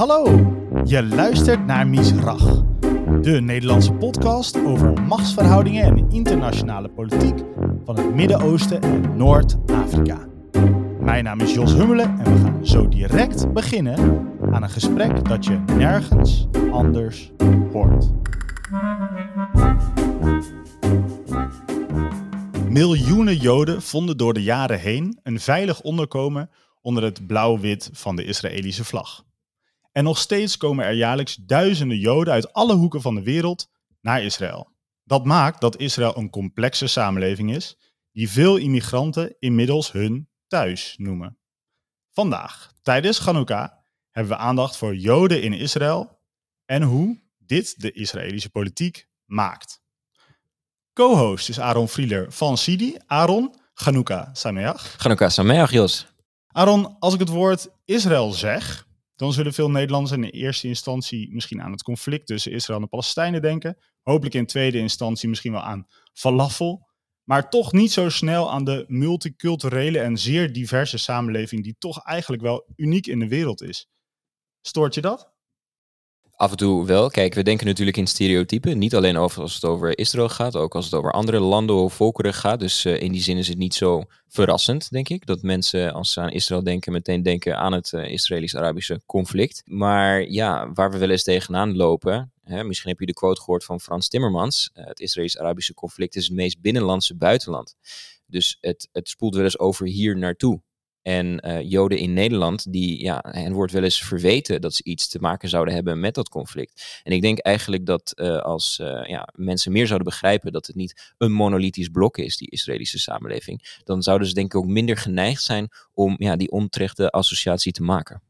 Hallo, je luistert naar Misrach, de Nederlandse podcast over machtsverhoudingen en internationale politiek van het Midden-Oosten en Noord-Afrika. Mijn naam is Jos Hummelen en we gaan zo direct beginnen aan een gesprek dat je nergens anders hoort. Miljoenen Joden vonden door de jaren heen een veilig onderkomen onder het blauw-wit van de Israëlische vlag. En nog steeds komen er jaarlijks duizenden Joden uit alle hoeken van de wereld naar Israël. Dat maakt dat Israël een complexe samenleving is, die veel immigranten inmiddels hun thuis noemen. Vandaag, tijdens Chanukka, hebben we aandacht voor Joden in Israël en hoe dit de Israëlische politiek maakt. Co-host is Aaron Frieler van Sidi. Aaron, Chanukka Sameach. Chanukka Sameach, Jos. Aaron, als ik het woord Israël zeg, dan zullen veel Nederlanders in eerste instantie misschien aan het conflict tussen Israël en de Palestijnen denken. Hopelijk in tweede instantie misschien wel aan falafel. Maar toch niet zo snel aan de multiculturele en zeer diverse samenleving die toch eigenlijk wel uniek in de wereld is. Stoort je dat? Af en toe wel. Kijk, we denken natuurlijk in stereotypen. Niet alleen over als het over Israël gaat, ook als het over andere landen of volkeren gaat. Dus uh, in die zin is het niet zo verrassend, denk ik. Dat mensen als ze aan Israël denken, meteen denken aan het uh, Israëlisch-Arabische conflict. Maar ja, waar we wel eens tegenaan lopen. Hè, misschien heb je de quote gehoord van Frans Timmermans. Uh, het Israëlisch-Arabische conflict is het meest binnenlandse buitenland. Dus het, het spoelt wel eens over hier naartoe. En uh, Joden in Nederland, die, ja, hen wordt wel eens verweten dat ze iets te maken zouden hebben met dat conflict. En ik denk eigenlijk dat uh, als uh, ja, mensen meer zouden begrijpen dat het niet een monolithisch blok is, die Israëlische samenleving, dan zouden ze denk ik ook minder geneigd zijn om ja, die onterechte associatie te maken.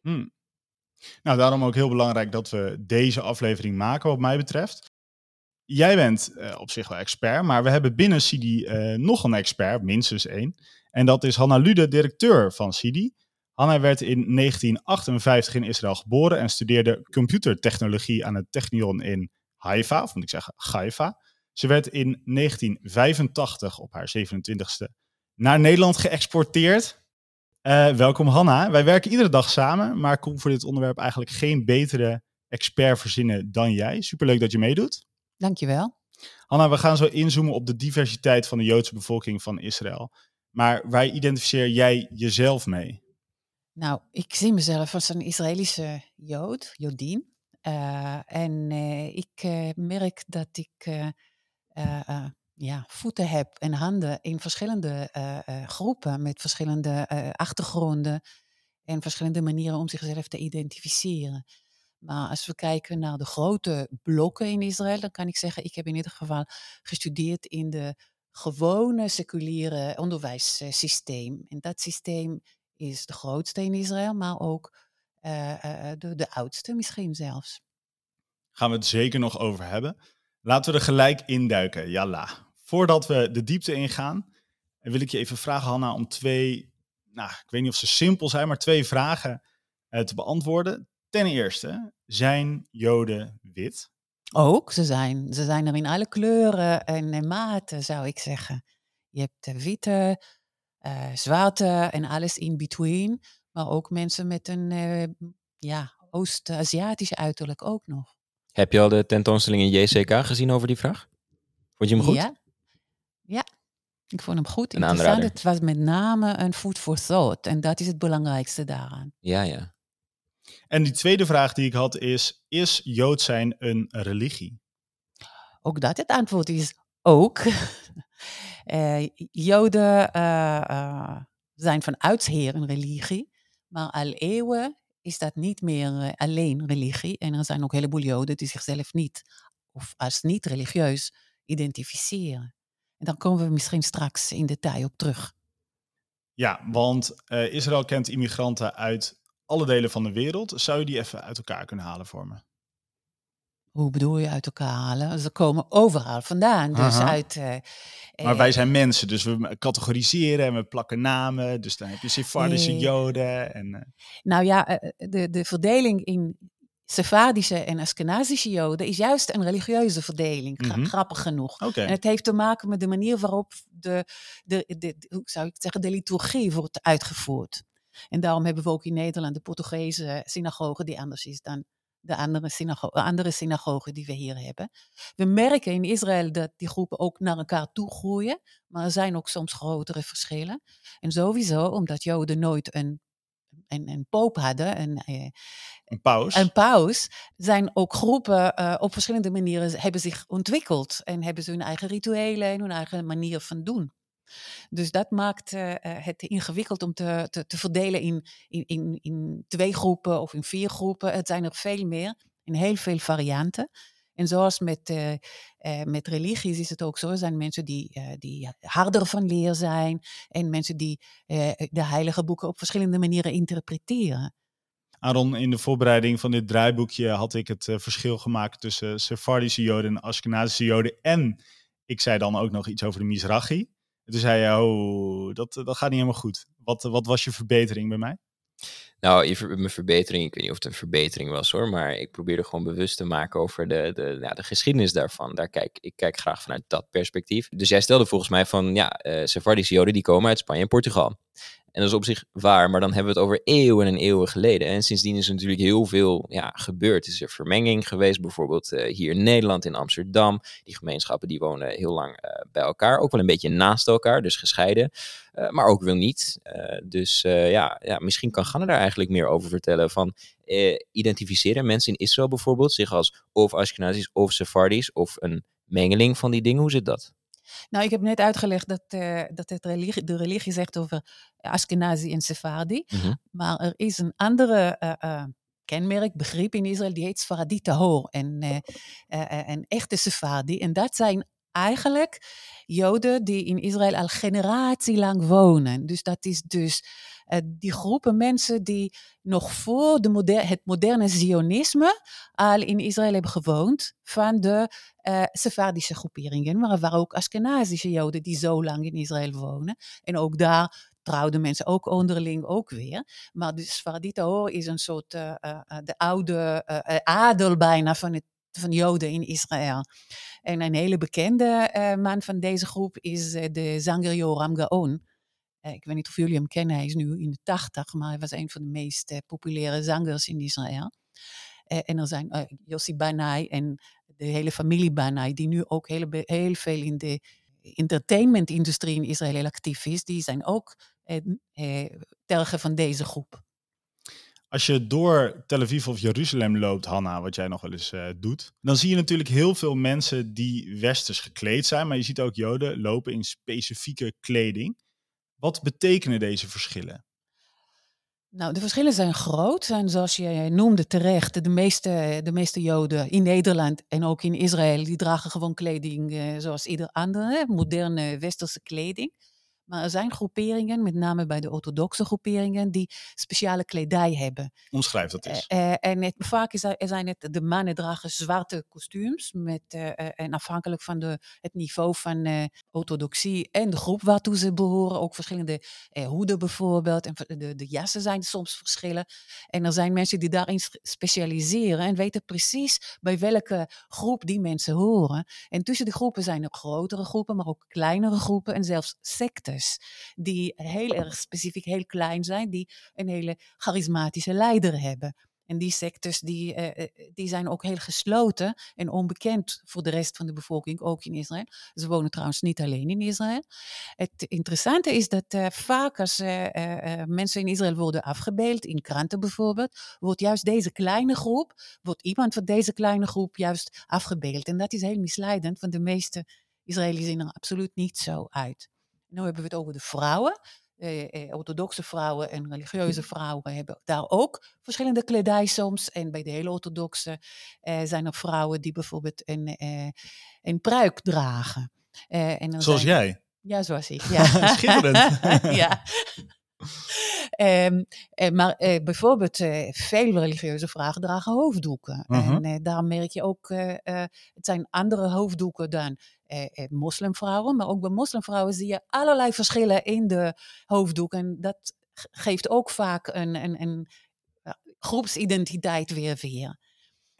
Hmm. Nou, daarom ook heel belangrijk dat we deze aflevering maken, wat mij betreft. Jij bent op zich wel expert, maar we hebben binnen Sidi nog een expert, minstens één. En dat is Hanna Lude, directeur van Sidi. Hanna werd in 1958 in Israël geboren en studeerde computertechnologie aan het Technion in Haifa, of moet ik zeggen Haifa. Ze werd in 1985 op haar 27ste naar Nederland geëxporteerd. Uh, welkom Hanna. Wij werken iedere dag samen, maar kon voor dit onderwerp eigenlijk geen betere expert verzinnen dan jij. Superleuk dat je meedoet. Dankjewel. Hanna, we gaan zo inzoomen op de diversiteit van de Joodse bevolking van Israël. Maar waar identificeer jij jezelf mee? Nou, ik zie mezelf als een Israëlische Jood, Jodin. Uh, en uh, ik uh, merk dat ik ja, voeten heb en handen in verschillende groepen met verschillende achtergronden en verschillende manieren om zichzelf te identificeren. Maar als we kijken naar de grote blokken in Israël, dan kan ik zeggen, ik heb in ieder geval gestudeerd in de gewone seculiere onderwijssysteem. En dat systeem is de grootste in Israël, maar ook uh, uh, de, de oudste misschien zelfs. Gaan we het zeker nog over hebben. Laten we er gelijk induiken, jalla. Voordat we de diepte ingaan, wil ik je even vragen, Hanna, om twee, nou, ik weet niet of ze simpel zijn, maar twee vragen te beantwoorden. Ten eerste, zijn Joden wit? Ook, ze zijn, ze zijn er in alle kleuren en maten, zou ik zeggen. Je hebt de witte, uh, zwarte en alles in between. Maar ook mensen met een uh, ja, Oost-Aziatische uiterlijk ook nog. Heb je al de tentoonstelling in JCK gezien over die vraag? Vond je hem goed? Ja, ja. ik vond hem goed. Een Interessant. Het was met name een food for thought. En dat is het belangrijkste daaraan. Ja, ja. En die tweede vraag die ik had is, is Jood zijn een religie? Ook dat het antwoord is ook. uh, Joden uh, uh, zijn van oudsher een religie, maar al eeuwen is dat niet meer alleen religie. En er zijn ook een heleboel Joden die zichzelf niet of als niet religieus identificeren. En daar komen we misschien straks in detail op terug. Ja, want Israël kent immigranten uit alle delen van de wereld. Zou je die even uit elkaar kunnen halen voor me? Hoe bedoel je uit elkaar halen? Ze komen overal vandaan. Dus uit, uh, maar wij zijn mensen, dus we categoriseren en we plakken namen. Dus dan heb je Sephardische Joden. En, uh... Nou ja, de, de verdeling in Sephardische en Askenazische Joden is juist een religieuze verdeling, mm -hmm. grappig genoeg. Okay. En het heeft te maken met de manier waarop de, de, de, hoe zou ik zeggen, de liturgie wordt uitgevoerd. En daarom hebben we ook in Nederland de Portugese synagoge die anders is dan de andere, synago andere synagogen die we hier hebben. We merken in Israël dat die groepen ook naar elkaar toe groeien, maar er zijn ook soms grotere verschillen. En sowieso, omdat Joden nooit een, een, een poop hadden, een, eh, Een paus. een paus, zijn ook groepen eh, op verschillende manieren hebben zich ontwikkeld en hebben ze hun eigen rituelen en hun eigen manier van doen. Dus dat maakt uh, het ingewikkeld om te, te, te verdelen in, in, in, in twee groepen of in vier groepen. Het zijn er veel meer, in heel veel varianten. En zoals met, uh, met religies is het ook zo. Er zijn mensen die, die harder van leer zijn. En mensen die de heilige boeken op verschillende manieren interpreteren. Aaron, in de voorbereiding van dit draaiboekje had ik het verschil gemaakt tussen Sephardische Joden en Ashkenazische Joden. En ik zei dan ook nog iets over de Mizrahi. Toen zei je, oh, dat, dat gaat niet helemaal goed. Wat, wat was je verbetering bij mij? Nou, mijn verbetering, ik weet niet of het een verbetering was hoor, maar ik probeerde gewoon bewust te maken over de, de, ja, de geschiedenis daarvan. Daar kijk, ik kijk graag vanuit dat perspectief. Dus jij stelde volgens mij van, ja, uh, Sephardische Joden die komen uit Spanje en Portugal. En dat is op zich waar, maar dan hebben we het over eeuwen en eeuwen geleden. En sindsdien is er natuurlijk heel veel ja, gebeurd. Is er vermenging geweest, bijvoorbeeld uh, hier in Nederland, in Amsterdam. Die gemeenschappen die wonen heel lang uh, bij elkaar, ook wel een beetje naast elkaar, dus gescheiden. Uh, maar ook wel niet. dus ja, ja, misschien kan Ganne daar eigenlijk meer over vertellen. Van identificeren mensen in Israël bijvoorbeeld zich als of Ashkenazis of Sephardisch of een mengeling van die dingen? Hoe zit dat? Nou, ik heb net uitgelegd dat, uh, dat het religie, de religie zegt over Ashkenazi en Sephardi. Mhm. Mm -hmm. Maar er is een andere uh, kenmerk, begrip in Israël, die heet Sfaradi Tahor. En een echte Sephardi. En dat zijn eigenlijk Joden die in Israël al generatielang wonen. Dus dat is dus uh, die groepen mensen die nog voor de het moderne Zionisme al in Israël hebben gewoond, van de uh, Sephardische groeperingen, maar er waren ook Ashkenazische Joden die zo lang in Israël wonen. En ook daar trouwden mensen ook onderling ook weer. Maar de Sfardito is een soort uh, de oude adel bijna van het van Joden in Israël. En een hele bekende uh, man van deze groep is uh, de zanger Yoram Gaon. Uh, ik weet niet of jullie hem kennen, hij is nu in de tachtig, maar hij was een van de meest populaire zangers in Israël. en er zijn Yossi Banai en de hele familie Banai, die nu ook heel, veel in de entertainment-industrie in Israël actief is, die zijn ook telgen van deze groep. Als je door Tel Aviv of Jeruzalem loopt, Hanna, wat jij nog wel eens uh, doet, dan zie je natuurlijk heel veel mensen die westers gekleed zijn, maar je ziet ook Joden lopen in specifieke kleding. Wat betekenen deze verschillen? Nou, de verschillen zijn groot. Zoals je noemde terecht, de meeste, de meeste Joden in Nederland en ook in Israël, die dragen gewoon kleding uh, zoals ieder andere, moderne westerse kleding. Maar er zijn groeperingen, met name bij de orthodoxe groeperingen, die speciale kledij hebben. Omschrijf dat eens. Uh, en het, vaak is, er zijn het, de mannen dragen zwarte kostuums. Met, uh, en afhankelijk van de, het niveau van uh, orthodoxie en de groep waartoe ze behoren. Ook verschillende hoeden bijvoorbeeld. En de, de jassen zijn soms verschillen. En er zijn mensen die daarin specialiseren en weten precies bij welke groep die mensen horen. En tussen de groepen zijn er grotere groepen, maar ook kleinere groepen en zelfs sectes die heel erg specifiek heel klein zijn, die een hele charismatische leider hebben. En die sectes die, uh, die zijn ook heel gesloten en onbekend voor de rest van de bevolking, ook in Israël. Ze wonen trouwens niet alleen in Israël. Het interessante is dat uh, vaak als mensen in Israël worden afgebeeld, in kranten bijvoorbeeld, wordt juist deze kleine groep, wordt iemand van deze kleine groep juist afgebeeld. En dat is heel misleidend, want de meeste Israëli's zien er absoluut niet zo uit. Nu hebben we het over de vrouwen. Eh, eh, orthodoxe vrouwen en religieuze vrouwen hebben daar ook verschillende kledij soms. En bij de hele orthodoxe eh, zijn er vrouwen die bijvoorbeeld een, eh, een pruik dragen. en dan zoals zijn... jij? Ja, zoals ik. Ja. Schitterend. ja. Um, eh, maar eh, bijvoorbeeld eh, veel religieuze vragen dragen hoofddoeken. Mhm. Uh -huh. En daar merk je ook, het zijn andere hoofddoeken dan moslimvrouwen. Maar ook bij moslimvrouwen zie je allerlei verschillen in de hoofddoek. En dat geeft ook vaak een, een, een groepsidentiteit weer weer.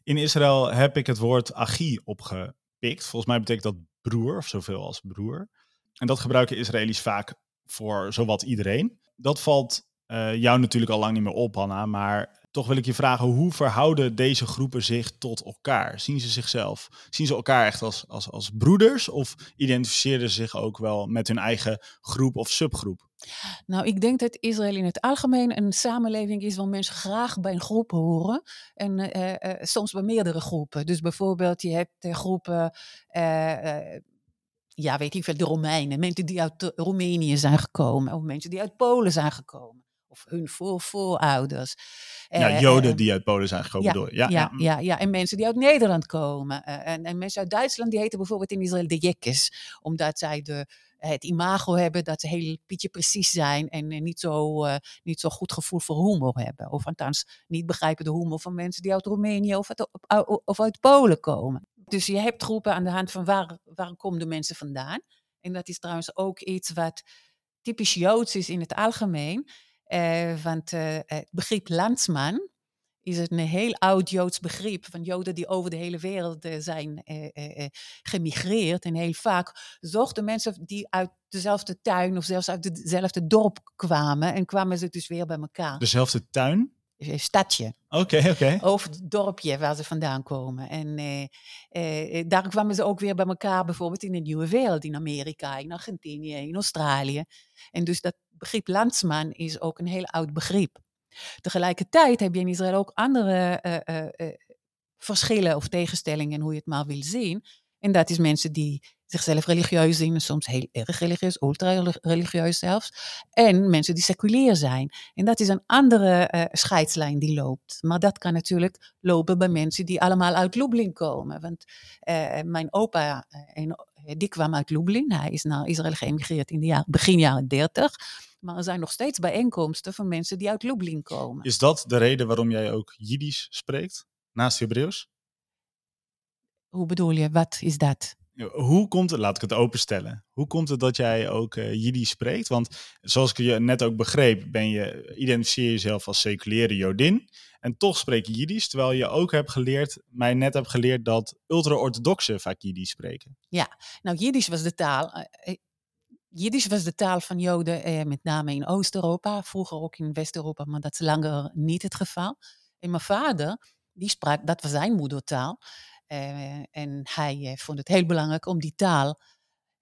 In Israël heb ik het woord agi opgepikt. Volgens mij betekent dat broer, of zoveel als broer. En dat gebruiken Israëli's vaak voor zowat iedereen. Dat valt eh, jou natuurlijk al lang niet meer op, Hanna. Maar toch wil ik je vragen, hoe verhouden deze groepen zich tot elkaar? Zien ze zichzelf, zien ze elkaar echt als, als, als broeders? Of identificeren ze zich ook wel met hun eigen groep of subgroep? Nou, ik denk dat Israël in het algemeen een samenleving is waar mensen graag bij een groep horen. En uh, uh, soms bij meerdere groepen. Dus bijvoorbeeld, je hebt groepen ja, weet ik veel, de Romeinen. Mensen die uit Roemenië zijn gekomen. Of mensen die uit Polen zijn gekomen. Of hun voorouders. Ja, uh, Joden die uit Polen zijn gekomen, ja, door. Ja, ja, ja, ja, en mensen die uit Nederland komen. Uh, en, en, mensen uit Duitsland, die heten bijvoorbeeld in Israël de Jekkes. Omdat zij de, het imago hebben dat ze heel pietje precies zijn. En niet, zo, niet zo goed gevoel voor humor hebben. Of althans niet begrijpen de humor van mensen die uit Roemenië of uit, of uit Polen komen. Dus je hebt groepen aan de hand van waar, waar komen de mensen vandaan. En dat is trouwens ook iets wat typisch Joods is in het algemeen. Uh, want uh, het begrip landsman is een heel oud Joods begrip van Joden die over de hele wereld uh, zijn gemigreerd. En heel vaak zochten mensen die uit dezelfde tuin of zelfs uit hetzelfde dorp kwamen. En kwamen ze dus weer bij elkaar. Dezelfde tuin? Stadje. Oké, okay, oké. Okay. Of het dorpje waar ze vandaan komen. En eh, eh, daar kwamen ze ook weer bij elkaar, bijvoorbeeld in de Nieuwe Wereld, in Amerika, in Argentinië, in Australië. En dus dat begrip landsman is ook een heel oud begrip. Tegelijkertijd heb je in Israël ook andere uh, verschillen of tegenstellingen, hoe je het maar wil zien. En dat is mensen die zichzelf religieus zien, soms heel erg religieus, ultra-religieus zelfs. En mensen die seculier zijn. En dat is een andere uh, scheidslijn die loopt. Maar dat kan natuurlijk lopen bij mensen die allemaal uit Lublin komen. Want uh, mijn opa, uh, die kwam uit Lublin. Hij is naar Israël geëmigreerd in de jaren, begin jaren 30. Maar er zijn nog steeds bijeenkomsten van mensen die uit Lublin komen. Is dat de reden waarom jij ook Jiddisch spreekt, naast Hebreeuws? Hoe bedoel je, wat is dat? Hoe komt het, laat ik het openstellen, hoe komt het dat jij ook uh, spreekt? Want zoals ik je net ook begreep, ben je, identificeer jezelf als seculiere Jodin. En toch spreek je Jiddisch, terwijl je ook hebt geleerd, mij net hebt geleerd dat ultra-orthodoxen vaak Jiddisch spreken. Ja, nou Jiddisch was de taal. Uh, Jiddisch was de taal van Joden, eh, met name in Oost-Europa, vroeger ook in West-Europa, maar dat is langer niet het geval. En mijn vader, die sprak, dat was zijn moedertaal. Uh, en hij uh, vond het heel belangrijk om die taal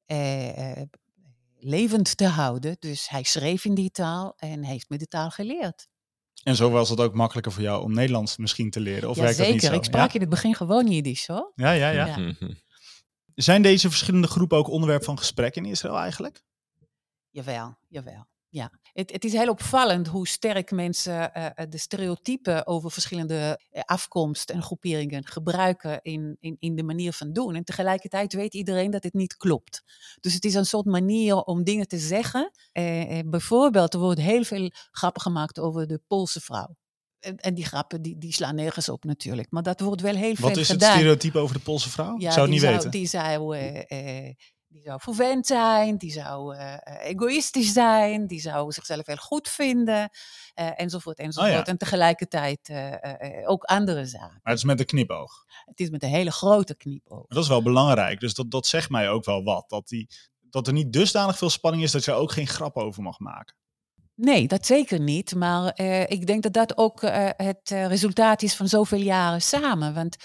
uh, levend te houden. Dus hij schreef in die taal en heeft me de taal geleerd. En zo was het ook makkelijker voor jou om Nederlands misschien te leren? Of ja, werkt zeker. Dat niet zo? Ik sprak ja? in het begin gewoon Jiddisch hoor. Ja, ja, ja. ja. Zijn deze verschillende groepen ook onderwerp van gesprek in Israël eigenlijk? Jawel, jawel. Ja, het, het, is heel opvallend hoe sterk mensen uh, de stereotypen over verschillende afkomst en groeperingen gebruiken in, in, in de manier van doen. En tegelijkertijd weet iedereen dat het niet klopt. Dus het is een soort manier om dingen te zeggen. Uh, bijvoorbeeld, er wordt heel veel grappen gemaakt over de Poolse vrouw. En, en die grappen die, die slaan nergens op natuurlijk. Maar dat wordt wel heel Wat veel gedaan. Wat is het stereotype over de Poolse vrouw? Ja, zou het niet zou, weten. Die zou... Uh, die zou verwend zijn, die zou uh, egoïstisch zijn, die zou zichzelf heel goed vinden, uh, enzovoort, enzovoort. Oh ja. En tegelijkertijd uh, ook andere zaken. Maar het is met een knipoog. Het is met een hele grote knipoog. Dat is wel belangrijk, dus dat, dat zegt mij ook wel wat. Dat, die, dat er niet dusdanig veel spanning is dat je er ook geen grap over mag maken. Nee, dat zeker niet. Maar uh, ik denk dat dat ook uh, het uh, resultaat is van zoveel jaren samen. Want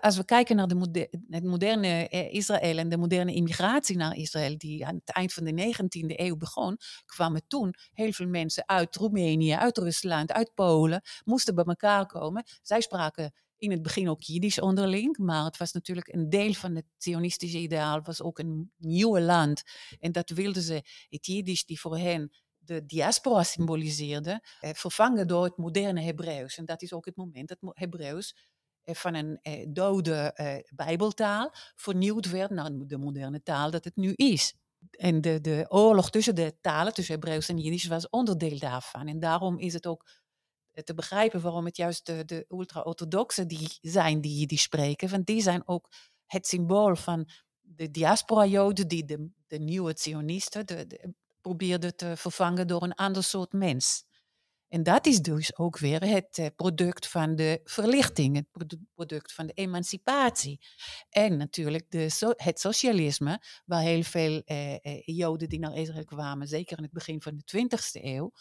als we kijken naar de het moderne Israël en de moderne immigratie naar Israël, die aan het eind van de 19e eeuw begon, kwamen toen heel veel mensen uit Roemenië, uit Rusland, uit Polen, moesten bij elkaar komen. Zij spraken in het begin ook Jiddisch onderling, maar het was natuurlijk een deel van het Zionistische ideaal, was ook een nieuwe land. En dat wilden ze, het Jiddisch die voor hen de diaspora symboliseerde, eh, vervangen door het moderne Hebreeuws. En dat is ook het moment dat Hebreeuws eh, van een eh, dode Bijbeltaal vernieuwd werd naar de moderne taal dat het nu is. En de, de oorlog tussen de talen, tussen Hebreeuws en Jiddisch, was onderdeel daarvan. En daarom is het ook te begrijpen waarom het juist de, de ultra-orthodoxen die zijn die Jiddisch spreken. Want die zijn ook het symbool van de diaspora-Joden, die de, de nieuwe Zionisten, de, probeerde te vervangen door een ander soort mens. En dat is dus ook weer het product van de verlichting, het product van de emancipatie. En natuurlijk de, het socialisme, waar heel veel eh, Joden die naar Israël kwamen, zeker in het begin van de 20e eeuw,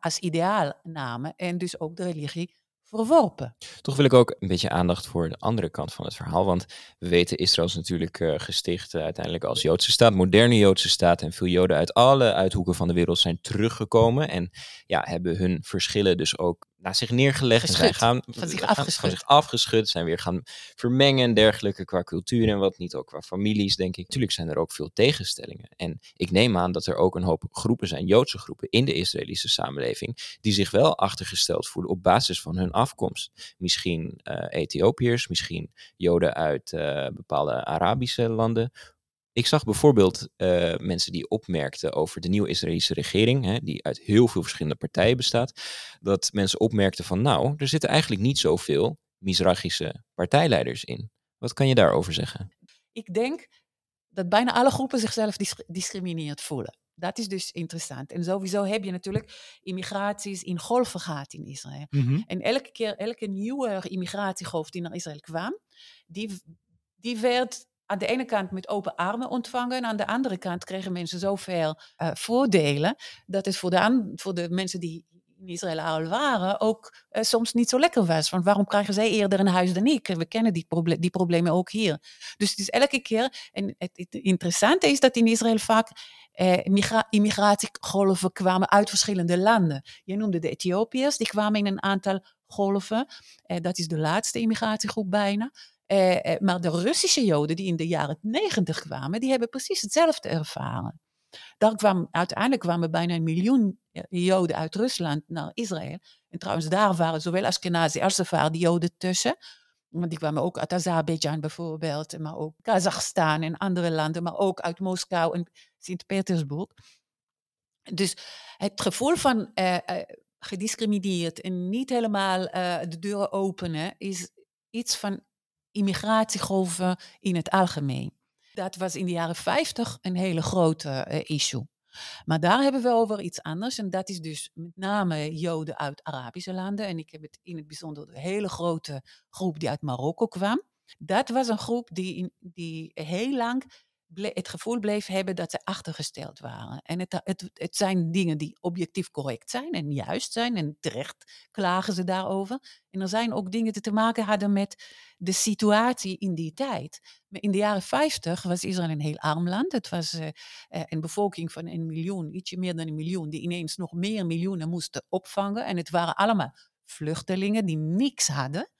als ideaal namen en dus ook de religie verworpen. Toch wil ik ook een beetje aandacht voor de andere kant van het verhaal. Want we weten, Israël is natuurlijk uh, gesticht uh, uiteindelijk als Joodse staat, moderne Joodse staat. En veel Joden uit alle uithoeken van de wereld zijn teruggekomen. En ja, hebben hun verschillen dus ook naar zich neergelegd. Geschud. En gaan, van zich afgeschud. Gaan zich afgeschud, zijn weer gaan vermengen en dergelijke qua cultuur en wat niet, ook qua families, denk ik. Natuurlijk zijn er ook veel tegenstellingen. En ik neem aan dat er ook een hoop groepen zijn, Joodse groepen, in de Israëlische samenleving, die zich wel achtergesteld voelen op basis van hun afkomst. Misschien uh, Ethiopiërs, misschien Joden uit uh, bepaalde Arabische landen ik zag bijvoorbeeld uh, mensen die opmerkten over de nieuwe Israëlische regering, hè, die uit heel veel verschillende partijen bestaat, dat mensen opmerkten van nou, er zitten eigenlijk niet zoveel Mizrachische partijleiders in. Wat kan je daarover zeggen? Ik denk dat bijna alle groepen zichzelf discrimineerd voelen. Dat is dus interessant. En sowieso heb je natuurlijk immigraties in golven gehad in Israël. Mm -hmm. En elke keer, elke nieuwe immigratiegolf die naar Israël kwam, die, die werd aan de ene kant met open armen ontvangen. En aan de andere kant kregen mensen zoveel uh, voordelen. Dat het voor de, voor de mensen die in Israël al waren ook uh, soms niet zo lekker was. Want waarom krijgen zij eerder een huis dan ik? We kennen die, die problemen ook hier. Dus het is elke keer. En het, interessante is dat in Israël vaak uh, immigratiegolven kwamen uit verschillende landen. Je noemde de Ethiopiërs, die kwamen in een aantal golven. dat is de laatste immigratiegroep bijna. Uh, maar de Russische Joden die in de jaren negentig kwamen, die hebben precies hetzelfde ervaren. Daar kwam, uiteindelijk kwamen bijna een miljoen eh, Joden uit Rusland naar Israël. En trouwens, daar waren zowel Ashkenazi als Sephardi Joden tussen. Want die kwamen ook uit Azerbeidzjan bijvoorbeeld, maar ook Kazachstan en andere landen, maar ook uit Moskou en Sint-Petersburg. Dus het gevoel van gediscrimineerd en niet helemaal de deuren openen is iets van immigratiegolven in het algemeen. Dat was in de jaren 50 een hele grote uh, issue. Maar daar hebben we over iets anders. En dat is dus met name Joden uit Arabische landen. En ik heb het in het bijzonder de hele grote groep die uit Marokko kwam. Dat was een groep die, die heel lang het gevoel bleef hebben dat ze achtergesteld waren. En het, het, het zijn dingen die objectief correct zijn en juist zijn en terecht klagen ze daarover. En er zijn ook dingen die te maken hadden met de situatie in die tijd. In de jaren 50 was Israël een heel arm land. Het was uh, een bevolking van een miljoen, ietsje meer dan een miljoen, die ineens nog meer miljoenen moesten opvangen. En het waren allemaal vluchtelingen die niks hadden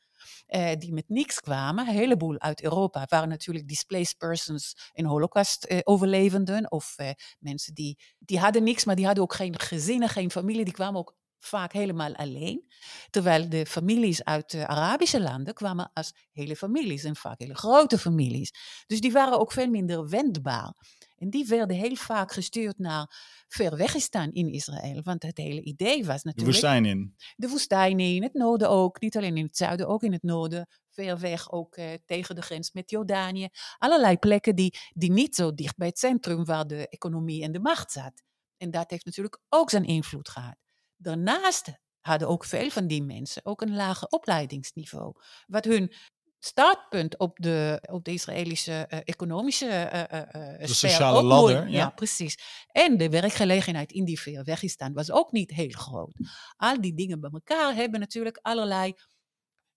uh, die met niks kwamen. Een heleboel uit Europa waren natuurlijk displaced persons en holocaust-overlevenden. Uh, of uh, mensen die, die hadden niks, maar die hadden ook geen gezinnen, geen familie. Die kwamen ook vaak helemaal alleen. Terwijl de families uit de Arabische landen kwamen als hele families en vaak hele grote families. Dus die waren ook veel minder wendbaar. En die werden heel vaak gestuurd naar ver Wegistan in Israël. Want het hele idee was natuurlijk... De woestijn in. De woestijn in, het noorden ook. Niet alleen in het zuiden, ook in het noorden. Ver weg, ook eh, tegen de grens met Jordanië. Allerlei plekken die, die niet zo dicht bij het centrum waar de economie en de macht zat. En dat heeft natuurlijk ook zijn invloed gehad. Daarnaast hadden ook veel van die mensen ook een lager opleidingsniveau. Wat hun startpunt op de, op de Israëlische uh, economische uh, de sociale ladder. Ja. ja. precies. En de werkgelegenheid in die Wegistan was ook niet heel groot. Al die dingen bij elkaar hebben natuurlijk allerlei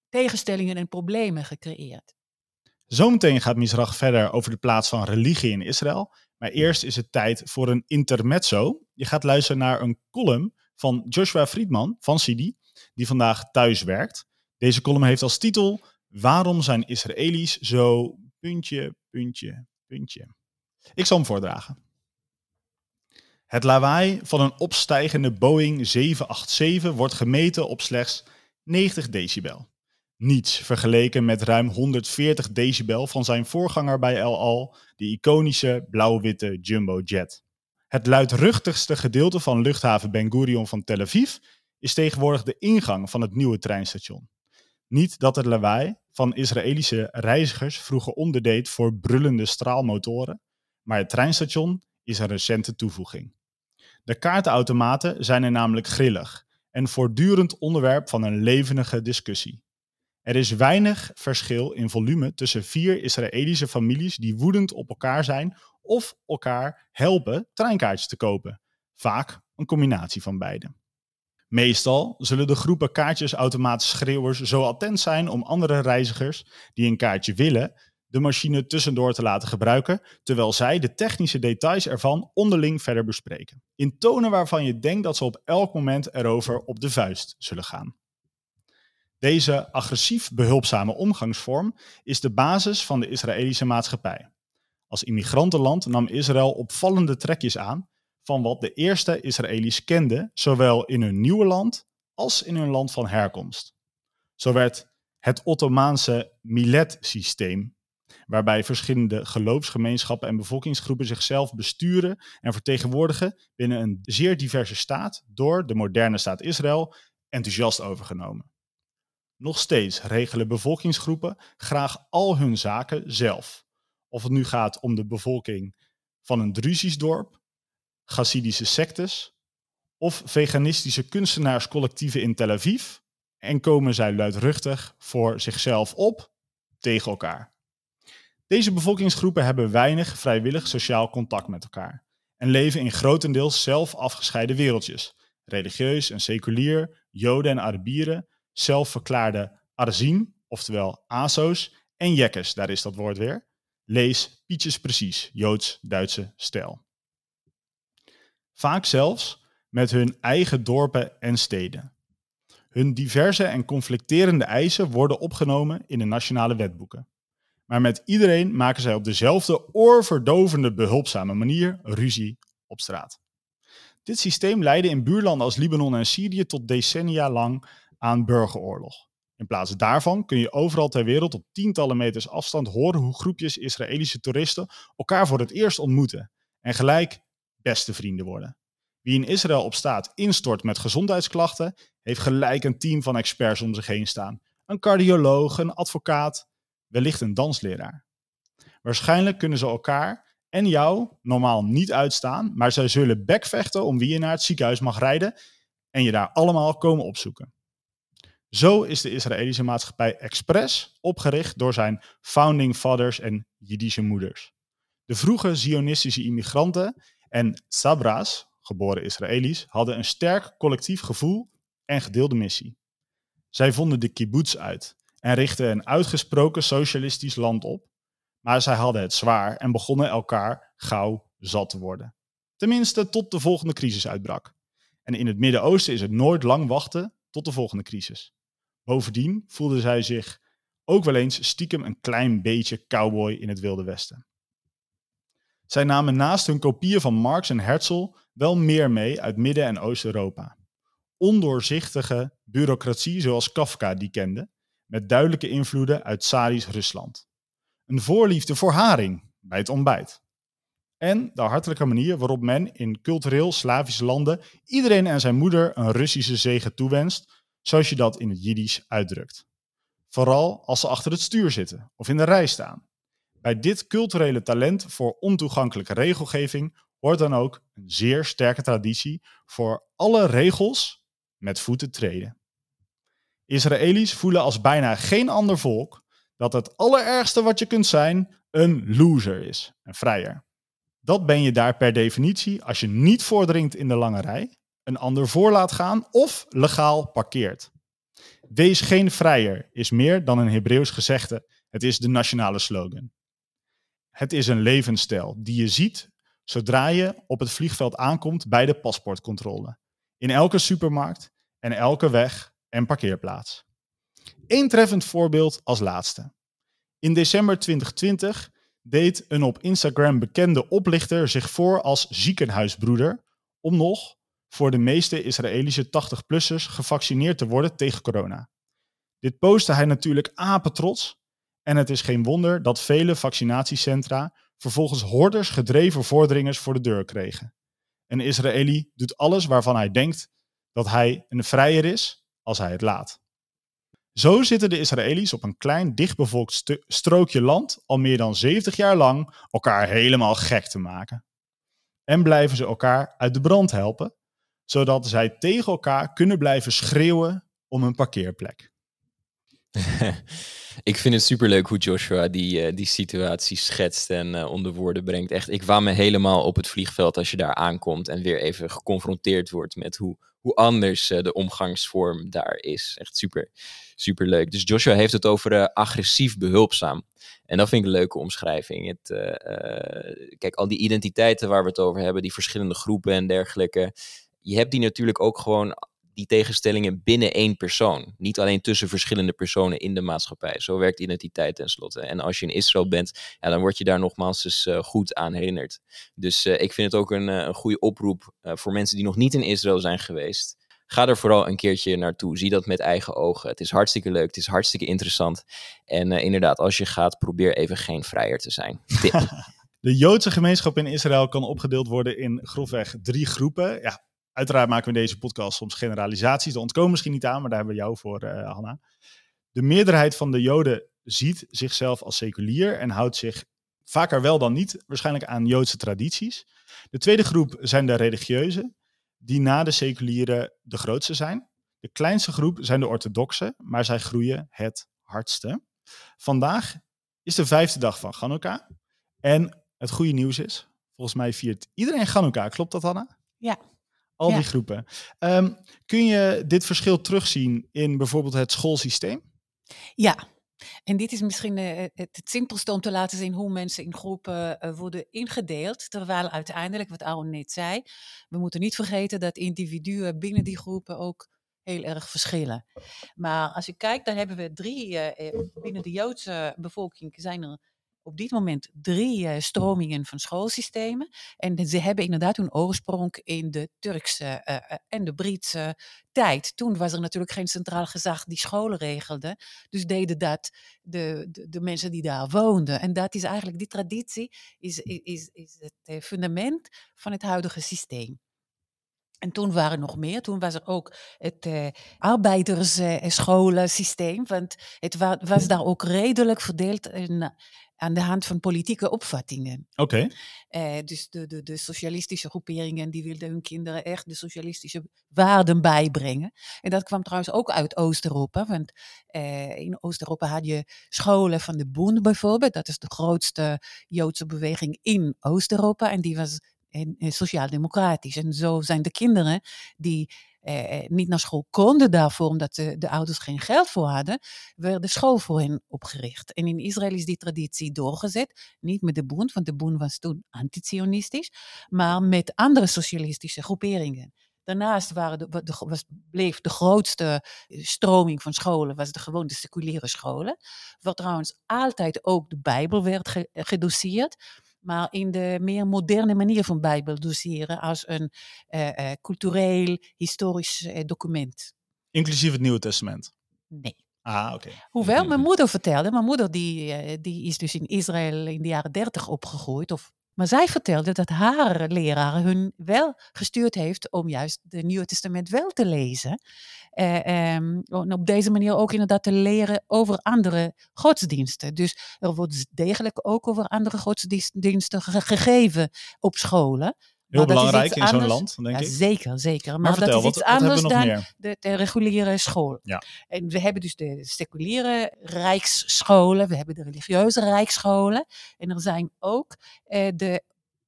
tegenstellingen en problemen gecreëerd. Zometeen gaat Misrach verder over de plaats van religie in Israël. Maar eerst is het tijd voor een intermezzo. Je gaat luisteren naar een column van Joshua Friedman van Sidi, die vandaag thuis werkt. Deze column heeft als titel Waarom zijn Israëli's zo puntje, puntje, puntje? Ik zal hem voordragen. Het lawaai van een opstijgende Boeing 787 wordt gemeten op slechts 90 decibel. Niets vergeleken met ruim 140 decibel van zijn voorganger bij El Al, de iconische blauw-witte Jumbo Jet. Het luidruchtigste gedeelte van luchthaven Ben Gurion van Tel Aviv is tegenwoordig de ingang van het nieuwe treinstation. Niet dat het lawaai van Israëlische reizigers vroeger onderdeed voor brullende straalmotoren, maar het treinstation is een recente toevoeging. De kaartenautomaten zijn er namelijk grillig en voortdurend onderwerp van een levendige discussie. Er is weinig verschil in volume tussen vier Israëlische families die woedend op elkaar zijn of elkaar helpen treinkaartjes te kopen. Vaak een combinatie van beide. Meestal zullen de groepen kaartjesautomaatschreeuwers zo attent zijn om andere reizigers die een kaartje willen, de machine tussendoor te laten gebruiken, terwijl zij de technische details ervan onderling verder bespreken. In tonen waarvan je denkt dat ze op elk moment erover op de vuist zullen gaan. Deze agressief behulpzame omgangsvorm is de basis van de Israëlische maatschappij. Als immigrantenland nam Israël opvallende trekjes aan van wat de eerste Israëli's kenden, zowel in hun nieuwe land als in hun land van herkomst. Zo werd het Ottomaanse Millet-systeem, waarbij verschillende geloofsgemeenschappen en bevolkingsgroepen zichzelf besturen en vertegenwoordigen binnen een zeer diverse staat door de moderne staat Israël enthousiast overgenomen. Nog steeds regelen bevolkingsgroepen graag al hun zaken zelf. Of het nu gaat om de bevolking van een Druzisch dorp, Hasidische sectes of veganistische kunstenaarscollectieven in Tel Aviv en komen zij luidruchtig voor zichzelf op tegen elkaar. Deze bevolkingsgroepen hebben weinig vrijwillig sociaal contact met elkaar en leven in grotendeels zelf afgescheiden wereldjes, religieus en seculier, Joden en Arabieren, zelfverklaarde Arzien, oftewel ASO's, en Jekkes, daar is dat woord weer. Lees Pietjes Precies, Joods-Duitse stijl. Vaak zelfs met hun eigen dorpen en steden. Hun diverse en conflicterende eisen worden opgenomen in de nationale wetboeken. Maar met iedereen maken zij op dezelfde oorverdovende behulpzame manier ruzie op straat. Dit systeem leidde in buurlanden als Libanon en Syrië tot decennia lang aan burgeroorlog. In plaats daarvan kun je overal ter wereld op tientallen meters afstand horen hoe groepjes Israëlische toeristen elkaar voor het eerst ontmoeten en gelijk beste vrienden worden. Wie in Israël op staat instort met gezondheidsklachten, heeft gelijk een team van experts om zich heen staan. Een cardioloog, een advocaat, wellicht een dansleraar. Waarschijnlijk kunnen ze elkaar en jou normaal niet uitstaan, maar zij zullen bekvechten om wie je naar het ziekenhuis mag rijden en je daar allemaal komen opzoeken. Zo is de Israëlische maatschappij expres opgericht door zijn founding fathers en Jiddische moeders. De vroege Zionistische immigranten en Sabra's, geboren Israëli's, hadden een sterk collectief gevoel en gedeelde missie. Zij vonden de kibbutz uit en richtten een uitgesproken socialistisch land op, maar zij hadden het zwaar en begonnen elkaar gauw zat te worden. Tenminste, tot de volgende crisis uitbrak. En in het Midden-Oosten is het nooit lang wachten tot de volgende crisis. Bovendien voelden zij zich ook wel eens stiekem een klein beetje cowboy in het Wilde Westen. Zij namen naast hun kopieën van Marx en Herzl wel meer mee uit Midden- en Oost-Europa. Ondoorzichtige bureaucratie zoals Kafka die kende, met duidelijke invloeden uit Tsarisch Rusland. Een voorliefde voor haring bij het ontbijt. En de hartelijke manier waarop men in cultureel Slavische landen iedereen en zijn moeder een Russische zegen toewenst, zoals je dat in het Jiddisch uitdrukt. Vooral als ze achter het stuur zitten of in de rij staan. Bij dit culturele talent voor ontoegankelijke regelgeving hoort dan ook een zeer sterke traditie voor alle regels met voeten treden. Israëli's voelen als bijna geen ander volk dat het allerergste wat je kunt zijn een loser is, een vrijer. Dat ben je daar per definitie als je niet voordringt in de lange rij, een ander voor laat gaan of legaal parkeert. Wees geen vrijer is meer dan een Hebreeuws gezegde. Het is de nationale slogan. Het is een levensstijl die je ziet zodra je op het vliegveld aankomt bij de paspoortcontrole. In elke supermarkt en elke weg en parkeerplaats. Eén treffend voorbeeld als laatste. In december 2020 deed een op Instagram bekende oplichter zich voor als ziekenhuisbroeder om nog voor de meeste Israëlische 80-plussers gevaccineerd te worden tegen corona. Dit postte hij natuurlijk apetrots en het is geen wonder dat vele vaccinatiecentra vervolgens hordes gedreven voordringers voor de deur kregen. Een Israëli doet alles waarvan hij denkt dat hij een vrijer is als hij het laat. Zo zitten de Israëli's op een klein dichtbevolkt strookje land al meer dan 70 jaar lang elkaar helemaal gek te maken. En blijven ze elkaar uit de brand helpen, zodat zij tegen elkaar kunnen blijven schreeuwen om een parkeerplek. ik vind het superleuk hoe Joshua die, uh, die situatie schetst en uh, onder woorden brengt. Echt, ik me helemaal op het vliegveld als je daar aankomt en weer even geconfronteerd wordt met hoe, hoe anders uh, de omgangsvorm daar is. Echt super, super leuk. Dus Joshua heeft het over agressief behulpzaam. En dat vind ik een leuke omschrijving. Het, kijk, al die identiteiten waar we het over hebben, die verschillende groepen en dergelijke. Je hebt die natuurlijk ook gewoon die tegenstellingen binnen één persoon. Niet alleen tussen verschillende personen in de maatschappij. Zo werkt identiteit tenslotte. En als je in Israël bent, ja, dan word je daar nogmaals eens uh, goed aan herinnerd. Dus uh, ik vind het ook een, uh, een goede oproep voor mensen die nog niet in Israël zijn geweest. Ga er vooral een keertje naartoe. Zie dat met eigen ogen. Het is hartstikke leuk. Het is hartstikke interessant. En inderdaad, als je gaat, probeer even geen vrijer te zijn. De Joodse gemeenschap in Israël kan opgedeeld worden in grofweg drie groepen. Ja, Uiteraard maken we in deze podcast soms generalisaties. Dat ontkomen misschien niet aan, maar daar hebben we jou voor, uh, Hanna. De meerderheid van de Joden ziet zichzelf als seculier en houdt zich vaker wel dan niet waarschijnlijk aan Joodse tradities. De tweede groep zijn de religieuzen, die na de seculieren de grootste zijn. De kleinste groep zijn de orthodoxen, maar zij groeien het hardste. Vandaag is de vijfde dag van Hanukkah. En het goede nieuws is, volgens mij viert iedereen Hanukkah. Klopt dat, Hanna? Ja. Al die groepen. Um, kun je dit verschil terugzien in bijvoorbeeld het schoolsysteem? Ja, en dit is misschien uh, het, het, simpelste om te laten zien hoe mensen in groepen uh, worden ingedeeld. Terwijl uiteindelijk, wat Aaron net zei, we moeten niet vergeten dat individuen binnen die groepen ook heel erg verschillen. Maar als je kijkt, dan hebben we drie, uh, binnen de Joodse bevolking zijn er op dit moment drie uh, stromingen van schoolsystemen. En ze hebben inderdaad hun oorsprong in de Turkse uh, en de Britse tijd. Toen was er natuurlijk geen centraal gezag die scholen regelde. Dus deden dat de, de, de, mensen die daar woonden. En dat is eigenlijk, die traditie is, is, is het fundament van het huidige systeem. En toen waren er nog meer. Toen was er ook het uh, arbeidersscholensysteem. want het wa was daar ook redelijk verdeeld in, aan de hand van politieke opvattingen. Oké. Okay. Uh, dus de, de, de socialistische groeperingen die wilden hun kinderen echt de socialistische waarden bijbrengen. En dat kwam trouwens ook uit Oost-Europa. Want uh, in Oost-Europa had je scholen van de Bund bijvoorbeeld. Dat is de grootste Joodse beweging in Oost-Europa. En die was sociaal-democratisch. En zo zijn de kinderen die eh, eh, niet naar school konden daarvoor, omdat de, de, ouders geen geld voor hadden, werd de school voor hen opgericht. En in Israël is die traditie doorgezet, niet met de Bund, want de Bund was toen antizionistisch, maar met andere socialistische groeperingen. Daarnaast waren was, bleef de grootste eh, stroming van scholen was de gewone seculiere scholen, waar trouwens altijd ook de Bijbel werd ge, gedoseerd maar in de meer moderne manier van Bijbel doseren als een uh, uh, cultureel, historisch uh, document. Inclusief het Nieuwe Testament? Nee. Ah, oké. Okay. Hoewel, mijn moeder vertelde, mijn moeder die, die is dus in Israël in de jaren dertig opgegroeid, of maar zij vertelde dat haar leraar hun wel gestuurd heeft om juist het Nieuwe Testament wel te lezen. Uh, um, op deze manier ook inderdaad te leren over andere godsdiensten. Dus er wordt degelijk ook over andere godsdiensten gegeven op scholen. Heel belangrijk in zo'n land, denk ja, ik. Zeker, zeker. Maar, maar dat is iets anders dan de, de, reguliere school. Ja. En we hebben dus de seculiere rijksscholen, we hebben de religieuze rijksscholen. En er zijn ook eh, de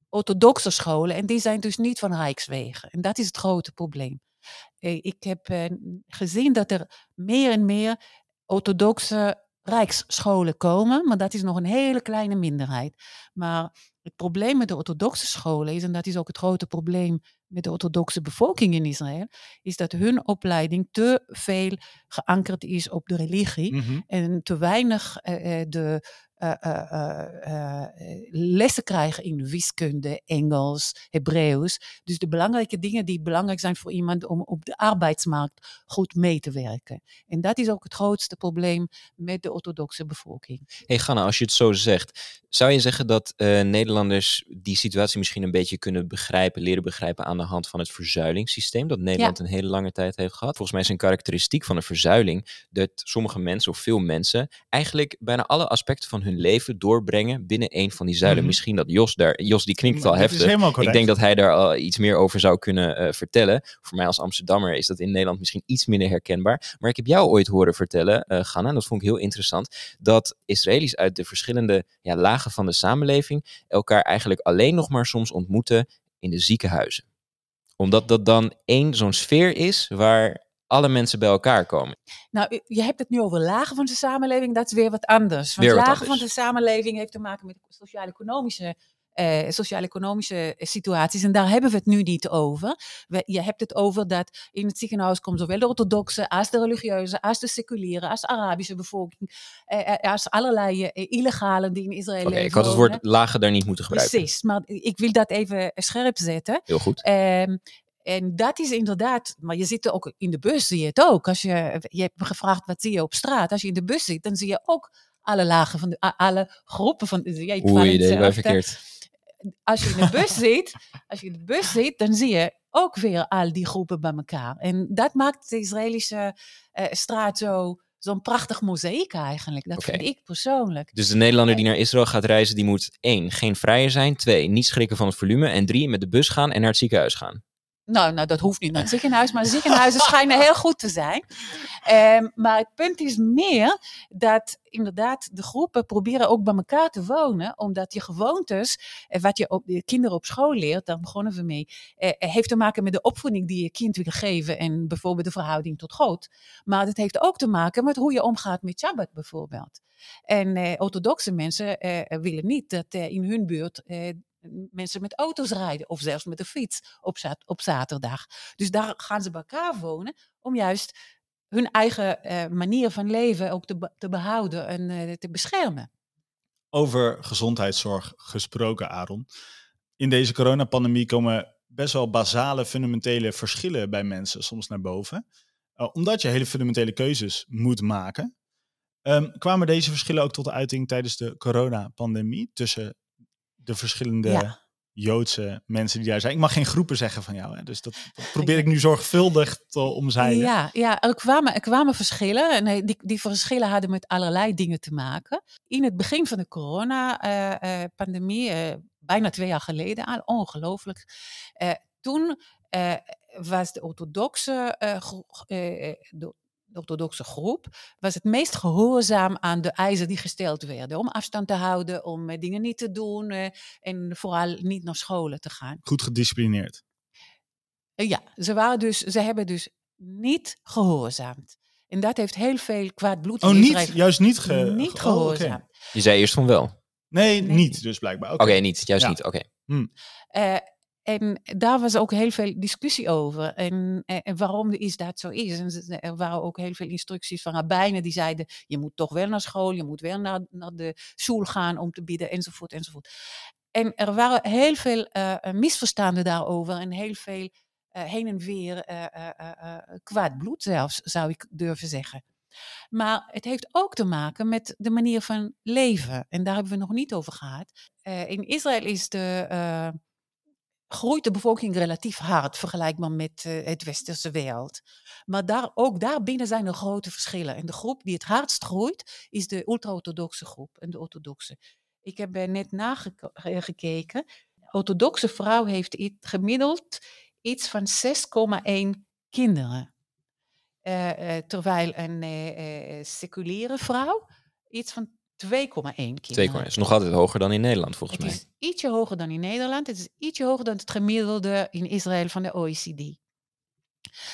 orthodoxe scholen. En die zijn dus niet van rijkswegen. En dat is het grote probleem. Eh, ik heb eh, gezien dat er meer en meer orthodoxe rijksscholen komen, maar dat is nog een hele kleine minderheid. Maar het probleem met de orthodoxe scholen is, en dat is ook het grote probleem met de orthodoxe bevolking in Israël, is dat hun opleiding te veel geankerd is op de religie Mhm. en te weinig uh, de uh, uh, lessen krijgen in wiskunde, Engels, Hebreeuws. Dus de belangrijke dingen die belangrijk zijn voor iemand om op de arbeidsmarkt goed mee te werken. En dat is ook het grootste probleem met de orthodoxe bevolking. Hey Ganna, als je het zo zegt, zou je zeggen dat Nederlanders die situatie misschien een beetje kunnen begrijpen, leren begrijpen aan de hand van het verzuilingssysteem dat Nederland ja. een hele lange tijd heeft gehad? Volgens mij is een karakteristiek van een verzuiling dat sommige mensen of veel mensen eigenlijk bijna alle aspecten van hun hun leven doorbrengen binnen een van die zuilen. Mhm. Misschien dat Jos daar, Jos die klinkt al heftig. Ik denk dat hij daar al iets meer over zou kunnen eh, vertellen. Voor mij als Amsterdammer is dat in Nederland misschien iets minder herkenbaar. Maar ik heb jou ooit horen vertellen, eh Ganna, en dat vond ik heel interessant, dat Israëli's uit de verschillende ja, lagen van de samenleving elkaar eigenlijk alleen nog maar soms ontmoeten in de ziekenhuizen. Omdat dat dan één zo'n sfeer is waar alle mensen bij elkaar komen. Nou, je hebt het nu over lagen van de samenleving, dat is weer wat anders. Want wat lagen anders. van de samenleving heeft te maken met sociaal-economische eh, sociaal-economische situaties. En daar hebben we het nu niet over. We- je hebt het over dat in het ziekenhuis komt zowel de orthodoxe als de religieuze, als de seculiere, als de Arabische bevolking, eh, eh, als allerlei eh, illegalen die in Israël Oké, leven. ik had het woord lagen daar niet moeten gebruiken. Precies, maar ik wil dat even scherp zetten. Heel goed. En dat is inderdaad, maar je zit er ook in de bus, zie je het ook. Als je, je hebt me gevraagd wat zie je op straat. Als je in de bus zit, dan zie je ook alle lagen van de, alle groepen van. Jij Oei, was hè. verkeerd. Als je in de bus zit, als je in de bus zit, dan zie je ook weer al die groepen bij elkaar. En dat maakt de Israëlische eh, straat zo, zo'n prachtig mozaïek eigenlijk. Dat vind ik persoonlijk. Dus de Nederlander die naar Israël gaat reizen, die moet één, geen vrijer zijn. Twee, niet schrikken van het volume. En drie, met de bus gaan en naar het ziekenhuis gaan. Nou, nou, dat hoeft niet naar ziekenhuis, maar ziekenhuizen schijnen heel goed te zijn. Ehm, maar het punt is meer dat inderdaad de groepen proberen ook bij elkaar te wonen, omdat je gewoontes, eh, wat je de kinderen op school leert, daar begonnen we mee, eh, eh, heeft te maken met de opvoeding die je kind wil geven en bijvoorbeeld de verhouding tot God. Maar het heeft ook te maken met hoe je omgaat met Shabbat bijvoorbeeld. En eh, orthodoxe mensen willen niet dat in hun buurt mensen met auto's rijden of zelfs met de fiets op, op zaterdag. Dus daar gaan ze bij elkaar wonen om juist hun eigen eh, manier van leven ook te, te behouden en eh, te beschermen. Over gezondheidszorg gesproken, Aaron. In deze coronapandemie komen best wel basale, fundamentele verschillen bij mensen soms naar boven. Eh, omdat je hele fundamentele keuzes moet maken. Ehm, kwamen deze verschillen ook tot de uiting tijdens de coronapandemie tussen de verschillende Ja. Joodse mensen die daar zijn? Ik mag geen groepen zeggen van jou, hè? dus dat, dat probeer ik nu zorgvuldig te omzeilen. Ja, ja er, kwamen, er kwamen verschillen en eh, die, die verschillen hadden met allerlei dingen te maken. In het begin van de corona-pandemie, bijna twee jaar geleden al, ongelooflijk. eh, toen eh, was de orthodoxe, eh, eh, eh, de, de orthodoxe groep was het meest gehoorzaam aan de eisen die gesteld werden. Om afstand te houden, om eh, dingen niet te doen eh, en vooral niet naar scholen te gaan. Goed gedisciplineerd. Eh, Ja, ze, waren dus, ze hebben dus niet gehoorzaamd. En dat heeft heel veel kwaad bloed Oh, in niet, juist niet, ge, niet oh, oké. gehoorzaam. Je zei eerst van wel. Nee, Nee. niet dus blijkbaar. Oké, niet. Juist Ja. niet. Oké. Eh, en daar was ook heel veel discussie over. En, waarom is dat zo is. En er waren ook heel veel instructies van rabbijnen die zeiden... je moet toch wel naar school, je moet wel naar, naar de school gaan om te bidden, enzovoort, enzovoort. En er waren heel veel eh, eh, misverstanden daarover en heel veel eh, heen en weer kwaad bloed zelfs, zou ik durven zeggen. Maar het heeft ook te maken met de manier van leven. En daar hebben we nog niet over gehad. Eh, in Israël is de, groeit de bevolking relatief hard vergelijkbaar met eh, het westerse wereld. Maar daar, ook daarbinnen zijn er grote verschillen. En de groep die het hardst groeit, is de ultra-orthodoxe groep en de orthodoxe. Ik heb er net nagekeken. De orthodoxe vrouw heeft gemiddeld iets van 6,1 kinderen. Eh, eh, terwijl een eh, eh, seculiere vrouw iets van 2,1 Twee kinderen. korn is nog altijd hoger dan in Nederland, volgens Het mij. is ietsje hoger dan in Nederland. Het is ietsje hoger dan het gemiddelde in Israël van de OECD.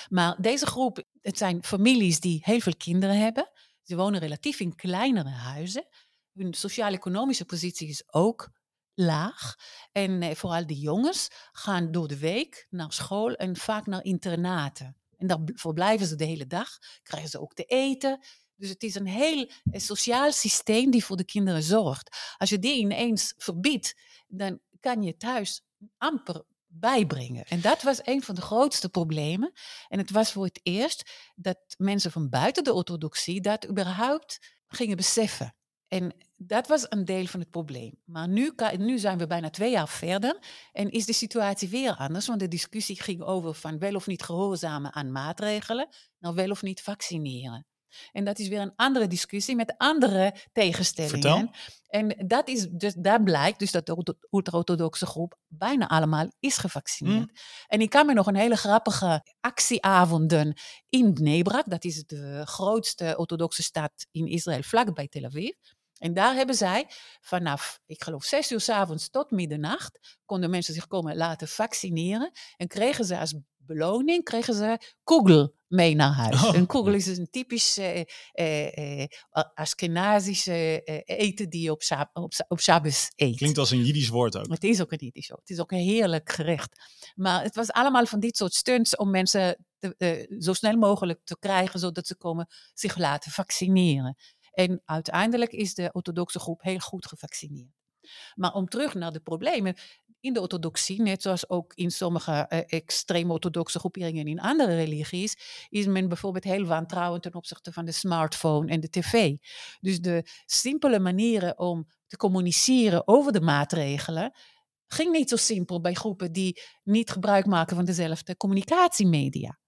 Maar deze groep, het zijn families die heel veel kinderen hebben. Ze wonen relatief in kleinere huizen. Hun sociaal-economische positie is ook laag. En eh, vooral de jongens gaan door de week naar school en vaak naar internaten. En daar bl- verblijven ze de hele dag, krijgen ze ook te eten. Dus het is een heel sociaal systeem die voor de kinderen zorgt. Als je die ineens verbiedt, dan kan je thuis amper bijbrengen. En dat was een van de grootste problemen. En het was voor het eerst dat mensen van buiten de orthodoxie dat überhaupt gingen beseffen. En dat was een deel van het probleem. Maar nu, nu zijn we bijna twee jaar verder en is de situatie weer anders. Want de discussie ging over van wel of niet gehoorzamen aan maatregelen, nou wel of niet vaccineren. En dat is weer een andere discussie met andere tegenstellingen. Vertel. En dat is dus, daar blijkt dus dat de ortho- ultra-orthodoxe groep bijna allemaal is gevaccineerd. En ik kan me nog een hele grappige actieavonden in Bnebrak, dat is de grootste orthodoxe stad in Israël, vlakbij Tel Aviv. En daar hebben zij vanaf, ik geloof, zes uur s avonds tot middernacht, konden mensen zich komen laten vaccineren. En kregen ze als beloning, kregen ze kugel mee naar huis. Oh. Een kugel is dus een typisch eh, eh, eh, Askenazische eh, eten die je op, Shab- op, op Shabbos eet. Klinkt als een Jiddisch woord ook. Het is ook een Jiddisch woord. Het is ook een heerlijk gerecht. Maar het was allemaal van dit soort stunts om mensen te, eh, zo snel mogelijk te krijgen, zodat ze komen zich laten vaccineren. En uiteindelijk is de orthodoxe groep heel goed gevaccineerd. Maar om terug naar de problemen. In de orthodoxie, net zoals ook in sommige eh, extreem orthodoxe groeperingen in andere religies, is men bijvoorbeeld heel wantrouwend ten opzichte van de smartphone en de tv. Dus de simpele manieren om te communiceren over de maatregelen ging niet zo simpel bij groepen die niet gebruik maken van dezelfde communicatiemedia.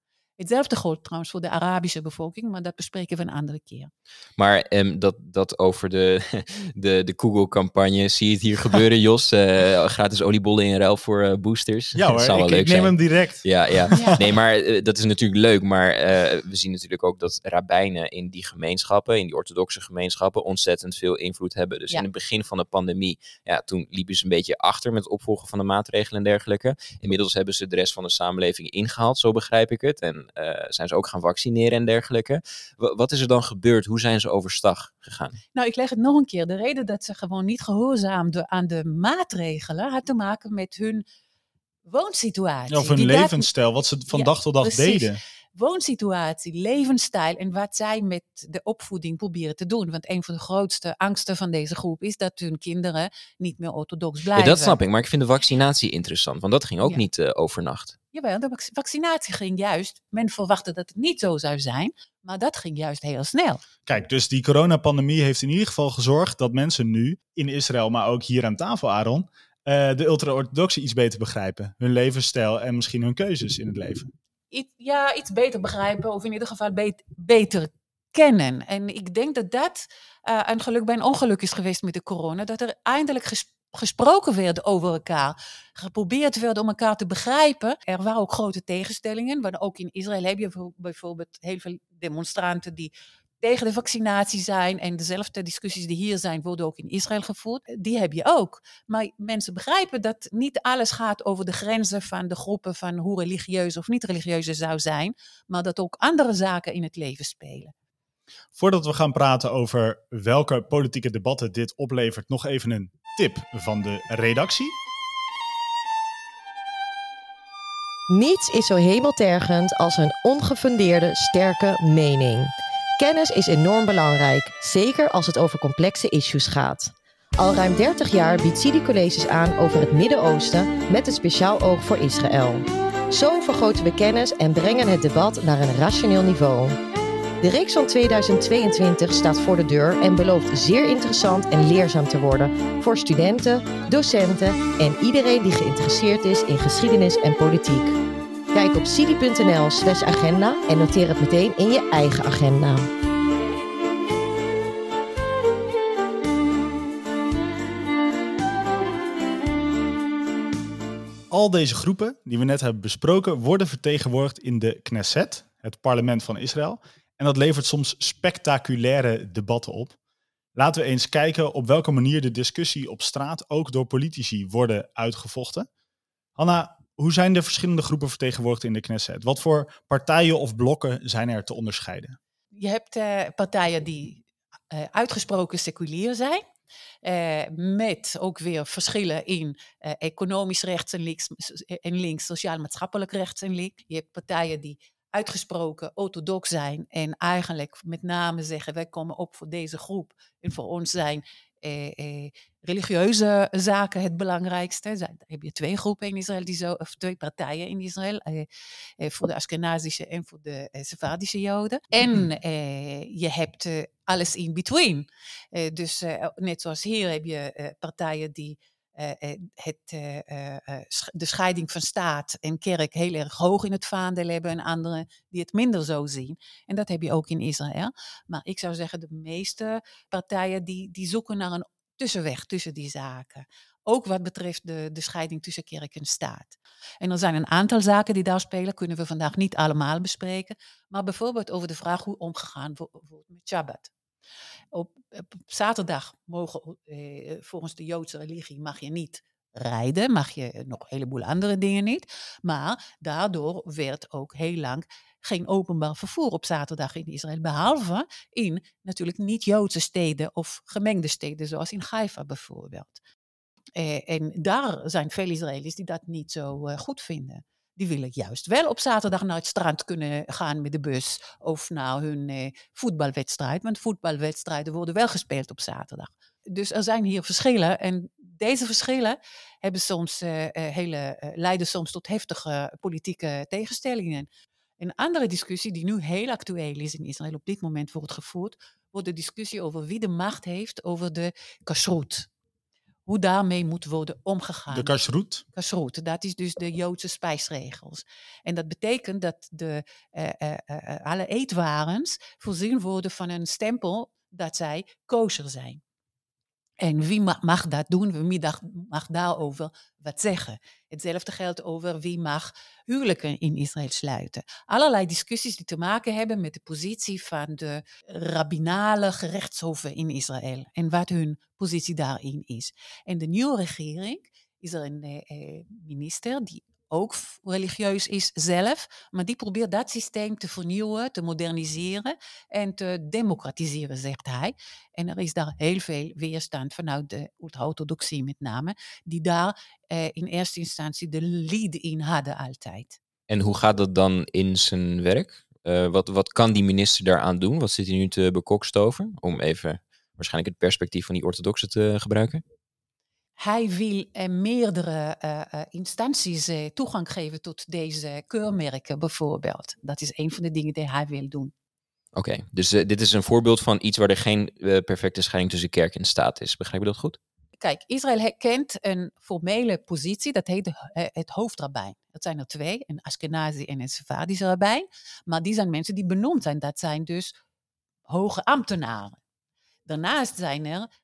Hetzelfde geldt trouwens voor de Arabische bevolking, maar dat bespreken we een andere keer. Maar ehm, dat, dat over de, de, de Google-campagne, zie je het hier gebeuren, Jos? Eh, gratis oliebollen in ruil voor eh, boosters. Ja hoor, dat zou wel ik, leuk ik neem zijn. hem direct. Ja, ja. Ja. Nee, maar eh, dat is natuurlijk leuk. Maar eh, we zien natuurlijk ook dat rabbijnen in die gemeenschappen, in die orthodoxe gemeenschappen, ontzettend veel invloed hebben. Dus Ja. in het begin van de pandemie, ja, toen liepen ze een beetje achter met het opvolgen van de maatregelen en dergelijke. Inmiddels hebben ze de rest van de samenleving ingehaald, zo begrijp ik het. En eh, zijn ze ook gaan vaccineren en dergelijke. Wa- wat is er dan gebeurd? Hoe zijn ze overstag gegaan? Nou, ik leg het nog een keer. De reden dat ze gewoon niet gehoorzaamden aan de maatregelen had te maken met hun woonsituatie. Of hun levensstijl, wat ze van Ja, dag tot dag precies. deden. Woonsituatie, levensstijl en wat zij met de opvoeding proberen te doen. Want een van de grootste angsten van deze groep is dat hun kinderen niet meer orthodox Ja, blijven. dat snap ik, maar ik vind de vaccinatie interessant, want dat ging ook Ja. niet eh, overnacht. Jawel, de vac- vaccinatie ging juist. Men verwachtte dat het niet zo zou zijn, maar dat ging juist heel snel. Kijk, dus die coronapandemie heeft in ieder geval gezorgd dat mensen nu in Israël, maar ook hier aan tafel, Aaron, eh, de ultra-orthodoxen iets beter begrijpen. Hun levensstijl en misschien hun keuzes in het leven. Ja, iets beter begrijpen of in ieder geval bet- beter kennen. En ik denk dat dat eh, een geluk bij een ongeluk is geweest met de corona. Dat er eindelijk ges- gesproken werd over elkaar. Geprobeerd werd om elkaar te begrijpen. Er waren ook grote tegenstellingen. Want ook in Israël heb je bijvo- bijvoorbeeld heel veel demonstranten die tegen de vaccinatie zijn. En dezelfde discussies die hier zijn, worden ook in Israël gevoerd. Die heb je ook. Maar mensen begrijpen dat niet alles gaat over de grenzen van de groepen van hoe religieus of niet religieus je zou zijn. Maar dat ook andere zaken in het leven spelen. Voordat we gaan praten over welke politieke debatten dit oplevert, nog even een tip van de redactie. Niets is zo hemeltergend als een ongefundeerde, sterke mening. Kennis is enorm belangrijk, zeker als het over complexe issues gaat. Al ruim 30 jaar biedt Sidi colleges aan over het Midden-Oosten met een speciaal oog voor Israël. Zo vergroten we kennis en brengen het debat naar een rationeel niveau. De reeks van 2022 staat voor de deur en belooft zeer interessant en leerzaam te worden voor studenten, docenten en iedereen die geïnteresseerd is in geschiedenis en politiek. Kijk op sidi.nl slash agenda en noteer het meteen in je eigen agenda. Al deze groepen die we net hebben besproken worden vertegenwoordigd in de Knesset, het parlement van Israël. En dat levert soms spectaculaire debatten op. Laten we eens kijken op welke manier de discussie op straat ook door politici worden uitgevochten. Hanna, hoe zijn de verschillende groepen vertegenwoordigd in de Knesset? Wat voor partijen of blokken zijn er te onderscheiden? Je hebt eh, partijen die eh, uitgesproken seculier zijn. eh, met ook weer verschillen in economisch rechts en links, en links sociaal-maatschappelijk rechts en links. Je hebt partijen die uitgesproken orthodox zijn en eigenlijk met name zeggen wij komen op voor deze groep en voor ons zijn religieuze zaken het belangrijkste. Daar heb je twee groepen in Israël, die zo, of twee partijen in Israël, eh, eh, voor de Ashkenazische en voor de eh, Sephardische Joden. En eh, je hebt eh, alles in between. Eh, dus eh, net zoals hier heb je eh, partijen die het, de scheiding van staat en kerk heel erg hoog in het vaandel hebben en anderen die het minder zo zien. En dat heb je ook in Israël. Maar ik zou zeggen, de meeste partijen die, die zoeken naar een tussenweg tussen die zaken. Ook wat betreft de, de scheiding tussen kerk en staat. En er zijn een aantal zaken die daar spelen, kunnen we vandaag niet allemaal bespreken. Maar bijvoorbeeld over de vraag hoe omgegaan wordt met Shabbat. Op, zaterdag mogen, eh, volgens de Joodse religie mag je niet rijden, mag je nog een heleboel andere dingen niet. Maar daardoor werd ook heel lang geen openbaar vervoer op zaterdag in Israël. Behalve in natuurlijk niet-Joodse steden of gemengde steden, zoals in Haifa bijvoorbeeld. Eh, en daar zijn veel Israëli's die dat niet zo uh, goed vinden. Die willen juist wel op zaterdag naar het strand kunnen gaan met de bus of naar hun eh, voetbalwedstrijd. Want voetbalwedstrijden worden wel gespeeld op zaterdag. Dus er zijn hier verschillen en deze verschillen hebben soms, hele, leiden soms tot heftige politieke tegenstellingen. Een andere discussie die nu heel actueel is in Israël, op dit moment wordt gevoerd, wordt de discussie over wie de macht heeft over de kashrut hoe daarmee moet worden omgegaan. De kashrut? Kashrut, dat is dus de Joodse spijsregels. En dat betekent dat de, uh, uh, uh, alle eetwarens voorzien worden van een stempel dat zij kosher zijn. En wie mag, dat doen? Wie mag, daarover wat zeggen? Hetzelfde geldt over wie mag huwelijken in Israël sluiten. Allerlei discussies die te maken hebben met de positie van de rabbinale gerechtshoven in Israël en wat hun positie daarin is. En de nieuwe regering is er een eh, eh minister die ook religieus is zelf, maar die probeert dat systeem te vernieuwen, te moderniseren en te democratiseren, zegt hij. En er is daar heel veel weerstand vanuit de ultra-orthodoxie met name, die daar eh, in eerste instantie de lead in hadden altijd. En hoe gaat dat dan in zijn werk? Uh, wat, wat kan die minister daaraan doen? Wat zit hij nu te bekokstoven? Om even waarschijnlijk het perspectief van die orthodoxen te gebruiken. Hij wil uh, meerdere uh, instanties toegang geven tot deze keurmerken bijvoorbeeld. Dat is een van de dingen die hij wil doen. Oké, dus dit is een voorbeeld van iets waar er geen perfecte scheiding tussen kerk en staat is. Begrijp je dat goed? Kijk, Israël kent een formele positie, dat heet het hoofdrabbijn. Dat zijn er twee, een Ashkenazi en een Sephardische rabbijn. Maar die zijn mensen die benoemd zijn. Dat zijn dus hoge ambtenaren. Daarnaast zijn er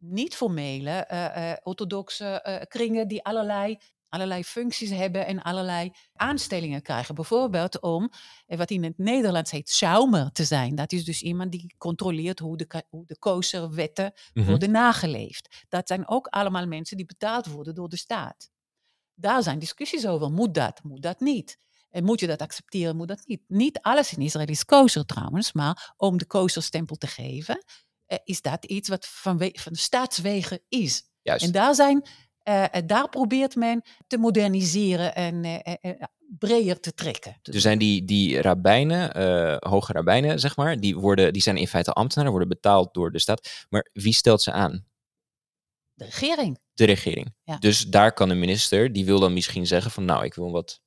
niet-formele uh, uh, orthodoxe uh, kringen die allerlei, allerlei functies hebben en allerlei aanstellingen krijgen. Bijvoorbeeld om, wat in het Nederlands heet, schaumer te zijn. Dat is dus iemand die controleert hoe de, hoe de mm worden nageleefd. Dat zijn ook allemaal mensen die betaald worden door de staat. Daar zijn discussies over. Moet dat? Moet dat niet? En moet je dat accepteren? Moet dat niet? Niet alles in Israël is kosher trouwens, maar om de kosherstempel te geven, eh, is dat iets wat van, van de staatswegen is. Juist. En daar, zijn, uh, daar probeert men te moderniseren en uh, breder te trekken. Dus zijn die, die rabbijnen, hoge rabbijnen zeg maar, die, worden, die zijn in feite ambtenaren, worden betaald door de staat. Maar wie stelt ze aan? De regering. De regering. Ja. Dus daar kan de minister, die wil dan misschien zeggen van nou, ik wil een wat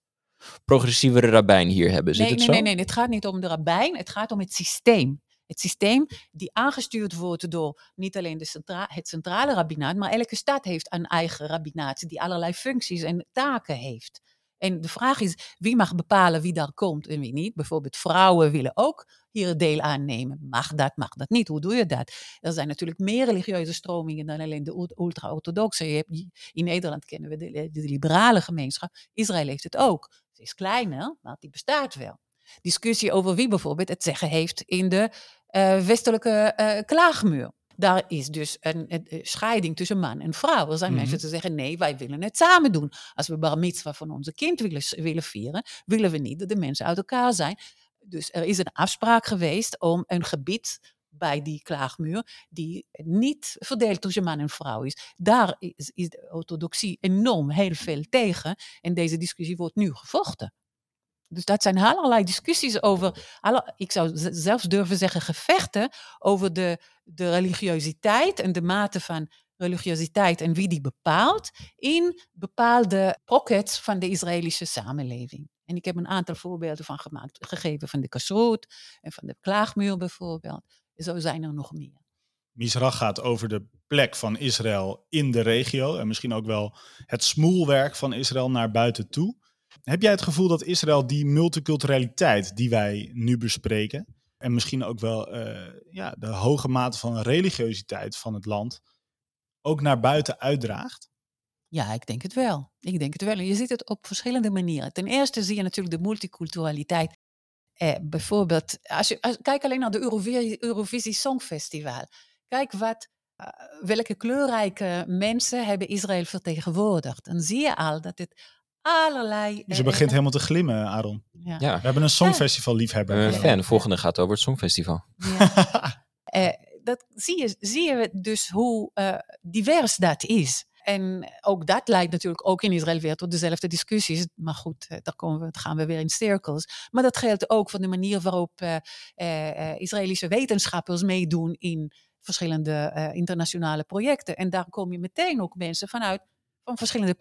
progressievere rabbijn hier hebben. Zit nee, het nee, zo? nee, nee, het gaat niet om de rabbijn, het gaat om het systeem. Het systeem die aangestuurd wordt door niet alleen de centra het centrale rabbinaat, maar elke stad heeft een eigen rabbinaat die allerlei functies en taken heeft. En de vraag is, wie mag bepalen wie daar komt en wie niet? Bijvoorbeeld vrouwen willen ook hier deel aannemen. Mag dat, mag dat niet? Hoe doe je dat? Er zijn natuurlijk meer religieuze stromingen dan alleen de ultra-orthodoxe. In Nederland kennen we de, de liberale gemeenschap. Israël heeft het ook. Het is kleiner, maar die bestaat wel discussie over wie bijvoorbeeld het zeggen heeft in de uh, westelijke uh, klaagmuur. Daar is dus een, een, scheiding tussen man en vrouw. Er zijn mm -hmm. mensen die zeggen: nee, wij willen het samen doen. Als we bar mitzvah van onze kind willen, willen vieren, willen we niet dat de mensen uit elkaar zijn. Dus er is een afspraak geweest om een gebied bij die klaagmuur, die niet verdeeld tussen man en vrouw is. Daar is, is de orthodoxie enorm heel veel tegen. En deze discussie wordt nu gevochten. Dus dat zijn allerlei discussies over, ik zou zelfs durven zeggen, gevechten over de, de religiositeit en de mate van religiositeit en wie die bepaalt in bepaalde pockets van de Israëlische samenleving. En ik heb een aantal voorbeelden van gemaakt, gegeven van de kasroet en van de klaagmuur bijvoorbeeld. Zo zijn er nog meer. Misrach gaat over de plek van Israël in de regio en misschien ook wel het smoelwerk van Israël naar buiten toe. Heb jij het gevoel dat Israël die multiculturaliteit die wij nu bespreken en misschien ook wel eh, ja, de hoge mate van religiositeit van het land ook naar buiten uitdraagt? Ja, ik denk het wel. Ik denk het wel. En je ziet het op verschillende manieren. Ten eerste zie je natuurlijk de multiculturaliteit. Eh, bijvoorbeeld, als je, kijk alleen naar de Eurovisie, Songfestival. Kijk wat, uh, welke kleurrijke mensen hebben Israël vertegenwoordigd. Dan zie je al dat het allerlei... Dus je begint helemaal te glimmen, Aaron. Ja. ja. We hebben een songfestival-liefhebber. Een fan. De volgende gaat over het Songfestival. Ja. uh, dat zie je, zie je dus hoe uh, divers dat is. En ook dat leidt natuurlijk ook in Israël weer tot dezelfde discussies. Maar goed, daar komen we, gaan we weer in cirkels. Maar dat geldt ook voor de manier waarop uh, uh, Israëlische wetenschappers meedoen in verschillende internationale projecten. En daar kom je meteen ook mensen vanuit van verschillende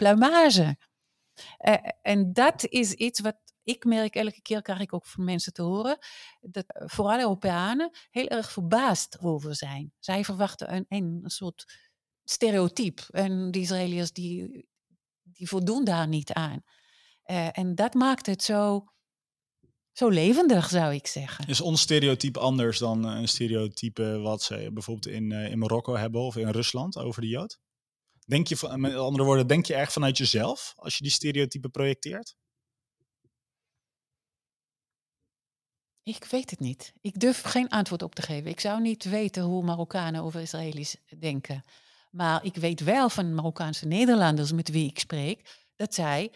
pluimagen. en dat is iets wat ik merk elke keer, krijg ik ook van mensen te horen, dat vooral Europeanen heel erg verbaasd over zijn. Zij verwachten een, een soort stereotype. En de Israëliërs die, die voldoen daar niet aan. Uh, en dat maakt het zo, zo levendig, zou ik zeggen. Is ons stereotype anders dan een stereotype wat ze bijvoorbeeld in, in Marokko hebben of in Rusland over de Jood? Denk je, met andere woorden, denk je erg vanuit jezelf als je die stereotypen projecteert? Ik weet het niet. Ik durf geen antwoord op te geven. Ik zou niet weten hoe Marokkanen over Israëli's denken. Maar ik weet wel van Marokkaanse Nederlanders met wie ik spreek, dat zij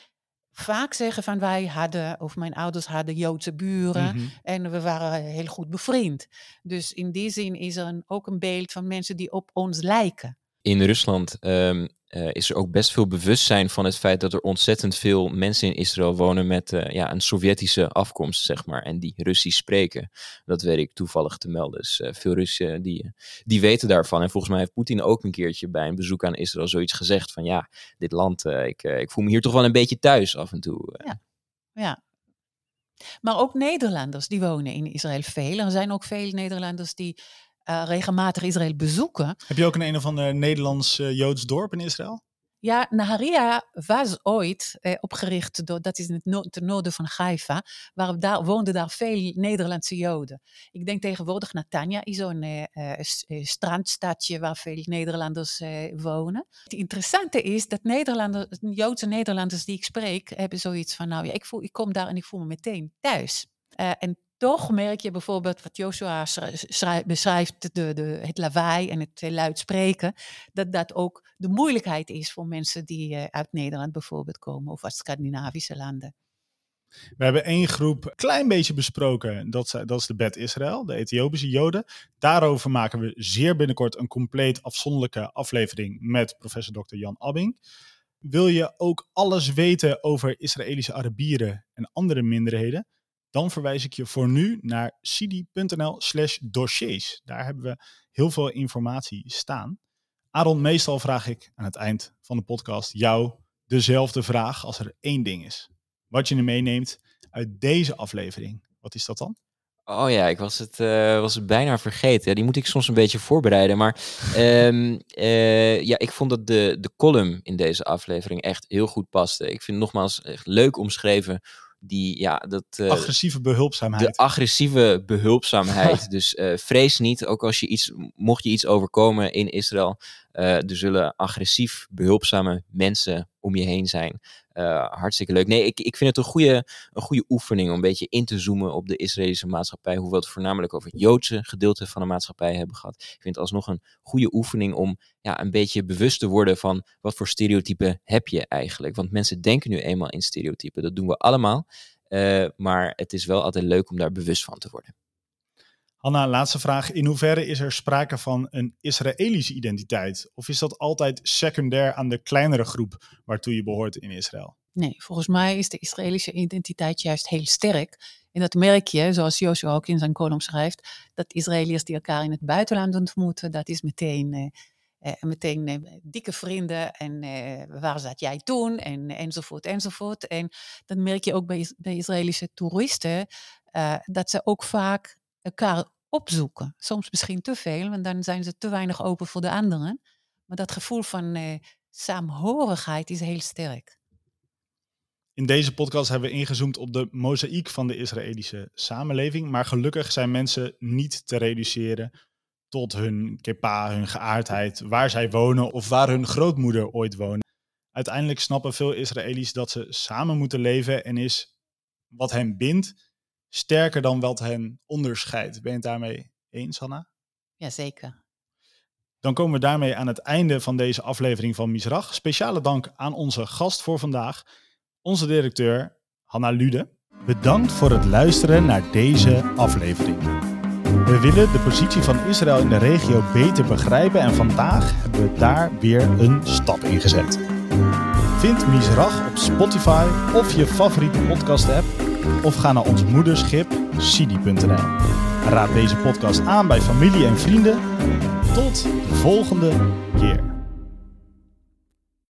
vaak zeggen van wij hadden, of mijn ouders hadden Joodse buren mm -hmm. en we waren heel goed bevriend. Dus in die zin is er een, ook een beeld van mensen die op ons lijken. In Rusland um, uh, is er ook best veel bewustzijn van het feit dat er ontzettend veel mensen in Israël wonen met uh, ja, een Sovjetische afkomst, zeg maar, en die Russisch spreken. Dat weet ik toevallig te melden. Dus uh, veel Russen die, die weten daarvan. En volgens mij heeft Poetin ook een keertje bij een bezoek aan Israël zoiets gezegd van ja, dit land, ik, ik voel me hier toch wel een beetje thuis af en toe. Ja, ja. Maar ook Nederlanders die wonen in Israël veel. Er zijn ook veel Nederlanders die uh, regelmatig Israël bezoeken. Heb je ook een een of ander Nederlands-Joods uh, dorp in Israël? Ja, Naharia was ooit eh, opgericht, door, dat is in het no ten noorden van Haifa, waar daar woonden daar veel Nederlandse Joden. Ik denk tegenwoordig Natanja is zo'n eh, strandstadje waar veel Nederlanders eh, wonen. Het interessante is dat Nederlanders, Joodse Nederlanders die ik spreek, hebben zoiets van, nou ja, ik, voel, ik kom daar en ik voel me meteen thuis. Uh, en toch merk je bijvoorbeeld wat Joshua beschrijft, de, het lawaai en het luid spreken, dat dat ook de moeilijkheid is voor mensen die uh, uit Nederland bijvoorbeeld komen of uit Scandinavische landen. We hebben één groep klein beetje besproken, dat, dat is de Bet Israël, de Ethiopische Joden. Daarover maken we zeer binnenkort een compleet afzonderlijke aflevering met professor Dr. Jan Abbing. Wil je ook alles weten over Israëlische Arabieren en andere minderheden? Dan verwijs ik je voor nu naar cidi.nl slash dossiers. Daar hebben we heel veel informatie staan. Aaron, meestal vraag ik aan het eind van de podcast jou dezelfde vraag als er één ding is. Wat je er meeneemt uit deze aflevering. Wat is dat dan? Oh ja, ik was het, uh, was het bijna vergeten. Die moet ik soms een beetje voorbereiden. Maar um, uh, ja, ik vond dat de, de column in deze aflevering echt heel goed paste. Ik vind nogmaals echt leuk omschreven die, ja, dat... Uh, agressieve behulpzaamheid. De agressieve behulpzaamheid. dus uh, vrees niet, ook als je iets, mocht je iets overkomen in Israël, uh, er zullen agressief behulpzame mensen om je heen zijn. Uh, hartstikke leuk. Nee, ik, ik vind het een goede, een goede oefening om een beetje in te zoomen op de Israëlische maatschappij. Hoewel we het voornamelijk over het Joodse gedeelte van de maatschappij hebben gehad. Ik vind het alsnog een goede oefening om ja, een beetje bewust te worden van wat voor stereotypen heb je eigenlijk. Want mensen denken nu eenmaal in stereotypen. Dat doen we allemaal. Uh, maar het is wel altijd leuk om daar bewust van te worden. Hanna, laatste vraag. In hoeverre is er sprake van een Israëlische identiteit? Of is dat altijd secundair aan de kleinere groep waartoe je behoort in Israël? Nee, volgens mij is de Israëlische identiteit juist heel sterk. En dat merk je, zoals Joshua ook in zijn column schrijft, dat Israëliërs die elkaar in het buitenland ontmoeten, dat is meteen, eh, eh, meteen eh, dikke vrienden en eh, waar zat jij toen en, enzovoort enzovoort. En dan merk je ook bij, bij Israëlische toeristen dat ze ook vaak elkaar opzoeken. Soms misschien te veel, want dan zijn ze te weinig open voor de anderen. Maar dat gevoel van eh, saamhorigheid is heel sterk. In deze podcast hebben we ingezoomd op de mozaïek van de Israëlische samenleving. Maar gelukkig zijn mensen niet te reduceren tot hun kepa, hun geaardheid, waar zij wonen of waar hun grootmoeder ooit woonde. Uiteindelijk snappen veel Israëli's dat ze samen moeten leven en is wat hen bindt sterker dan wat hen onderscheidt. Ben je het daarmee eens, Hanna? Jazeker. Dan komen we daarmee aan het einde van deze aflevering van Misrach. Speciale dank aan onze gast voor vandaag, onze directeur Hanna Lude. Bedankt voor het luisteren naar deze aflevering. We willen de positie van Israël in de regio beter begrijpen en vandaag hebben we daar weer een stap in gezet. Vind Misrach op Spotify of je favoriete podcast app of ga naar ons moederschip sidi.nl. Raad deze podcast aan bij familie en vrienden. Tot de volgende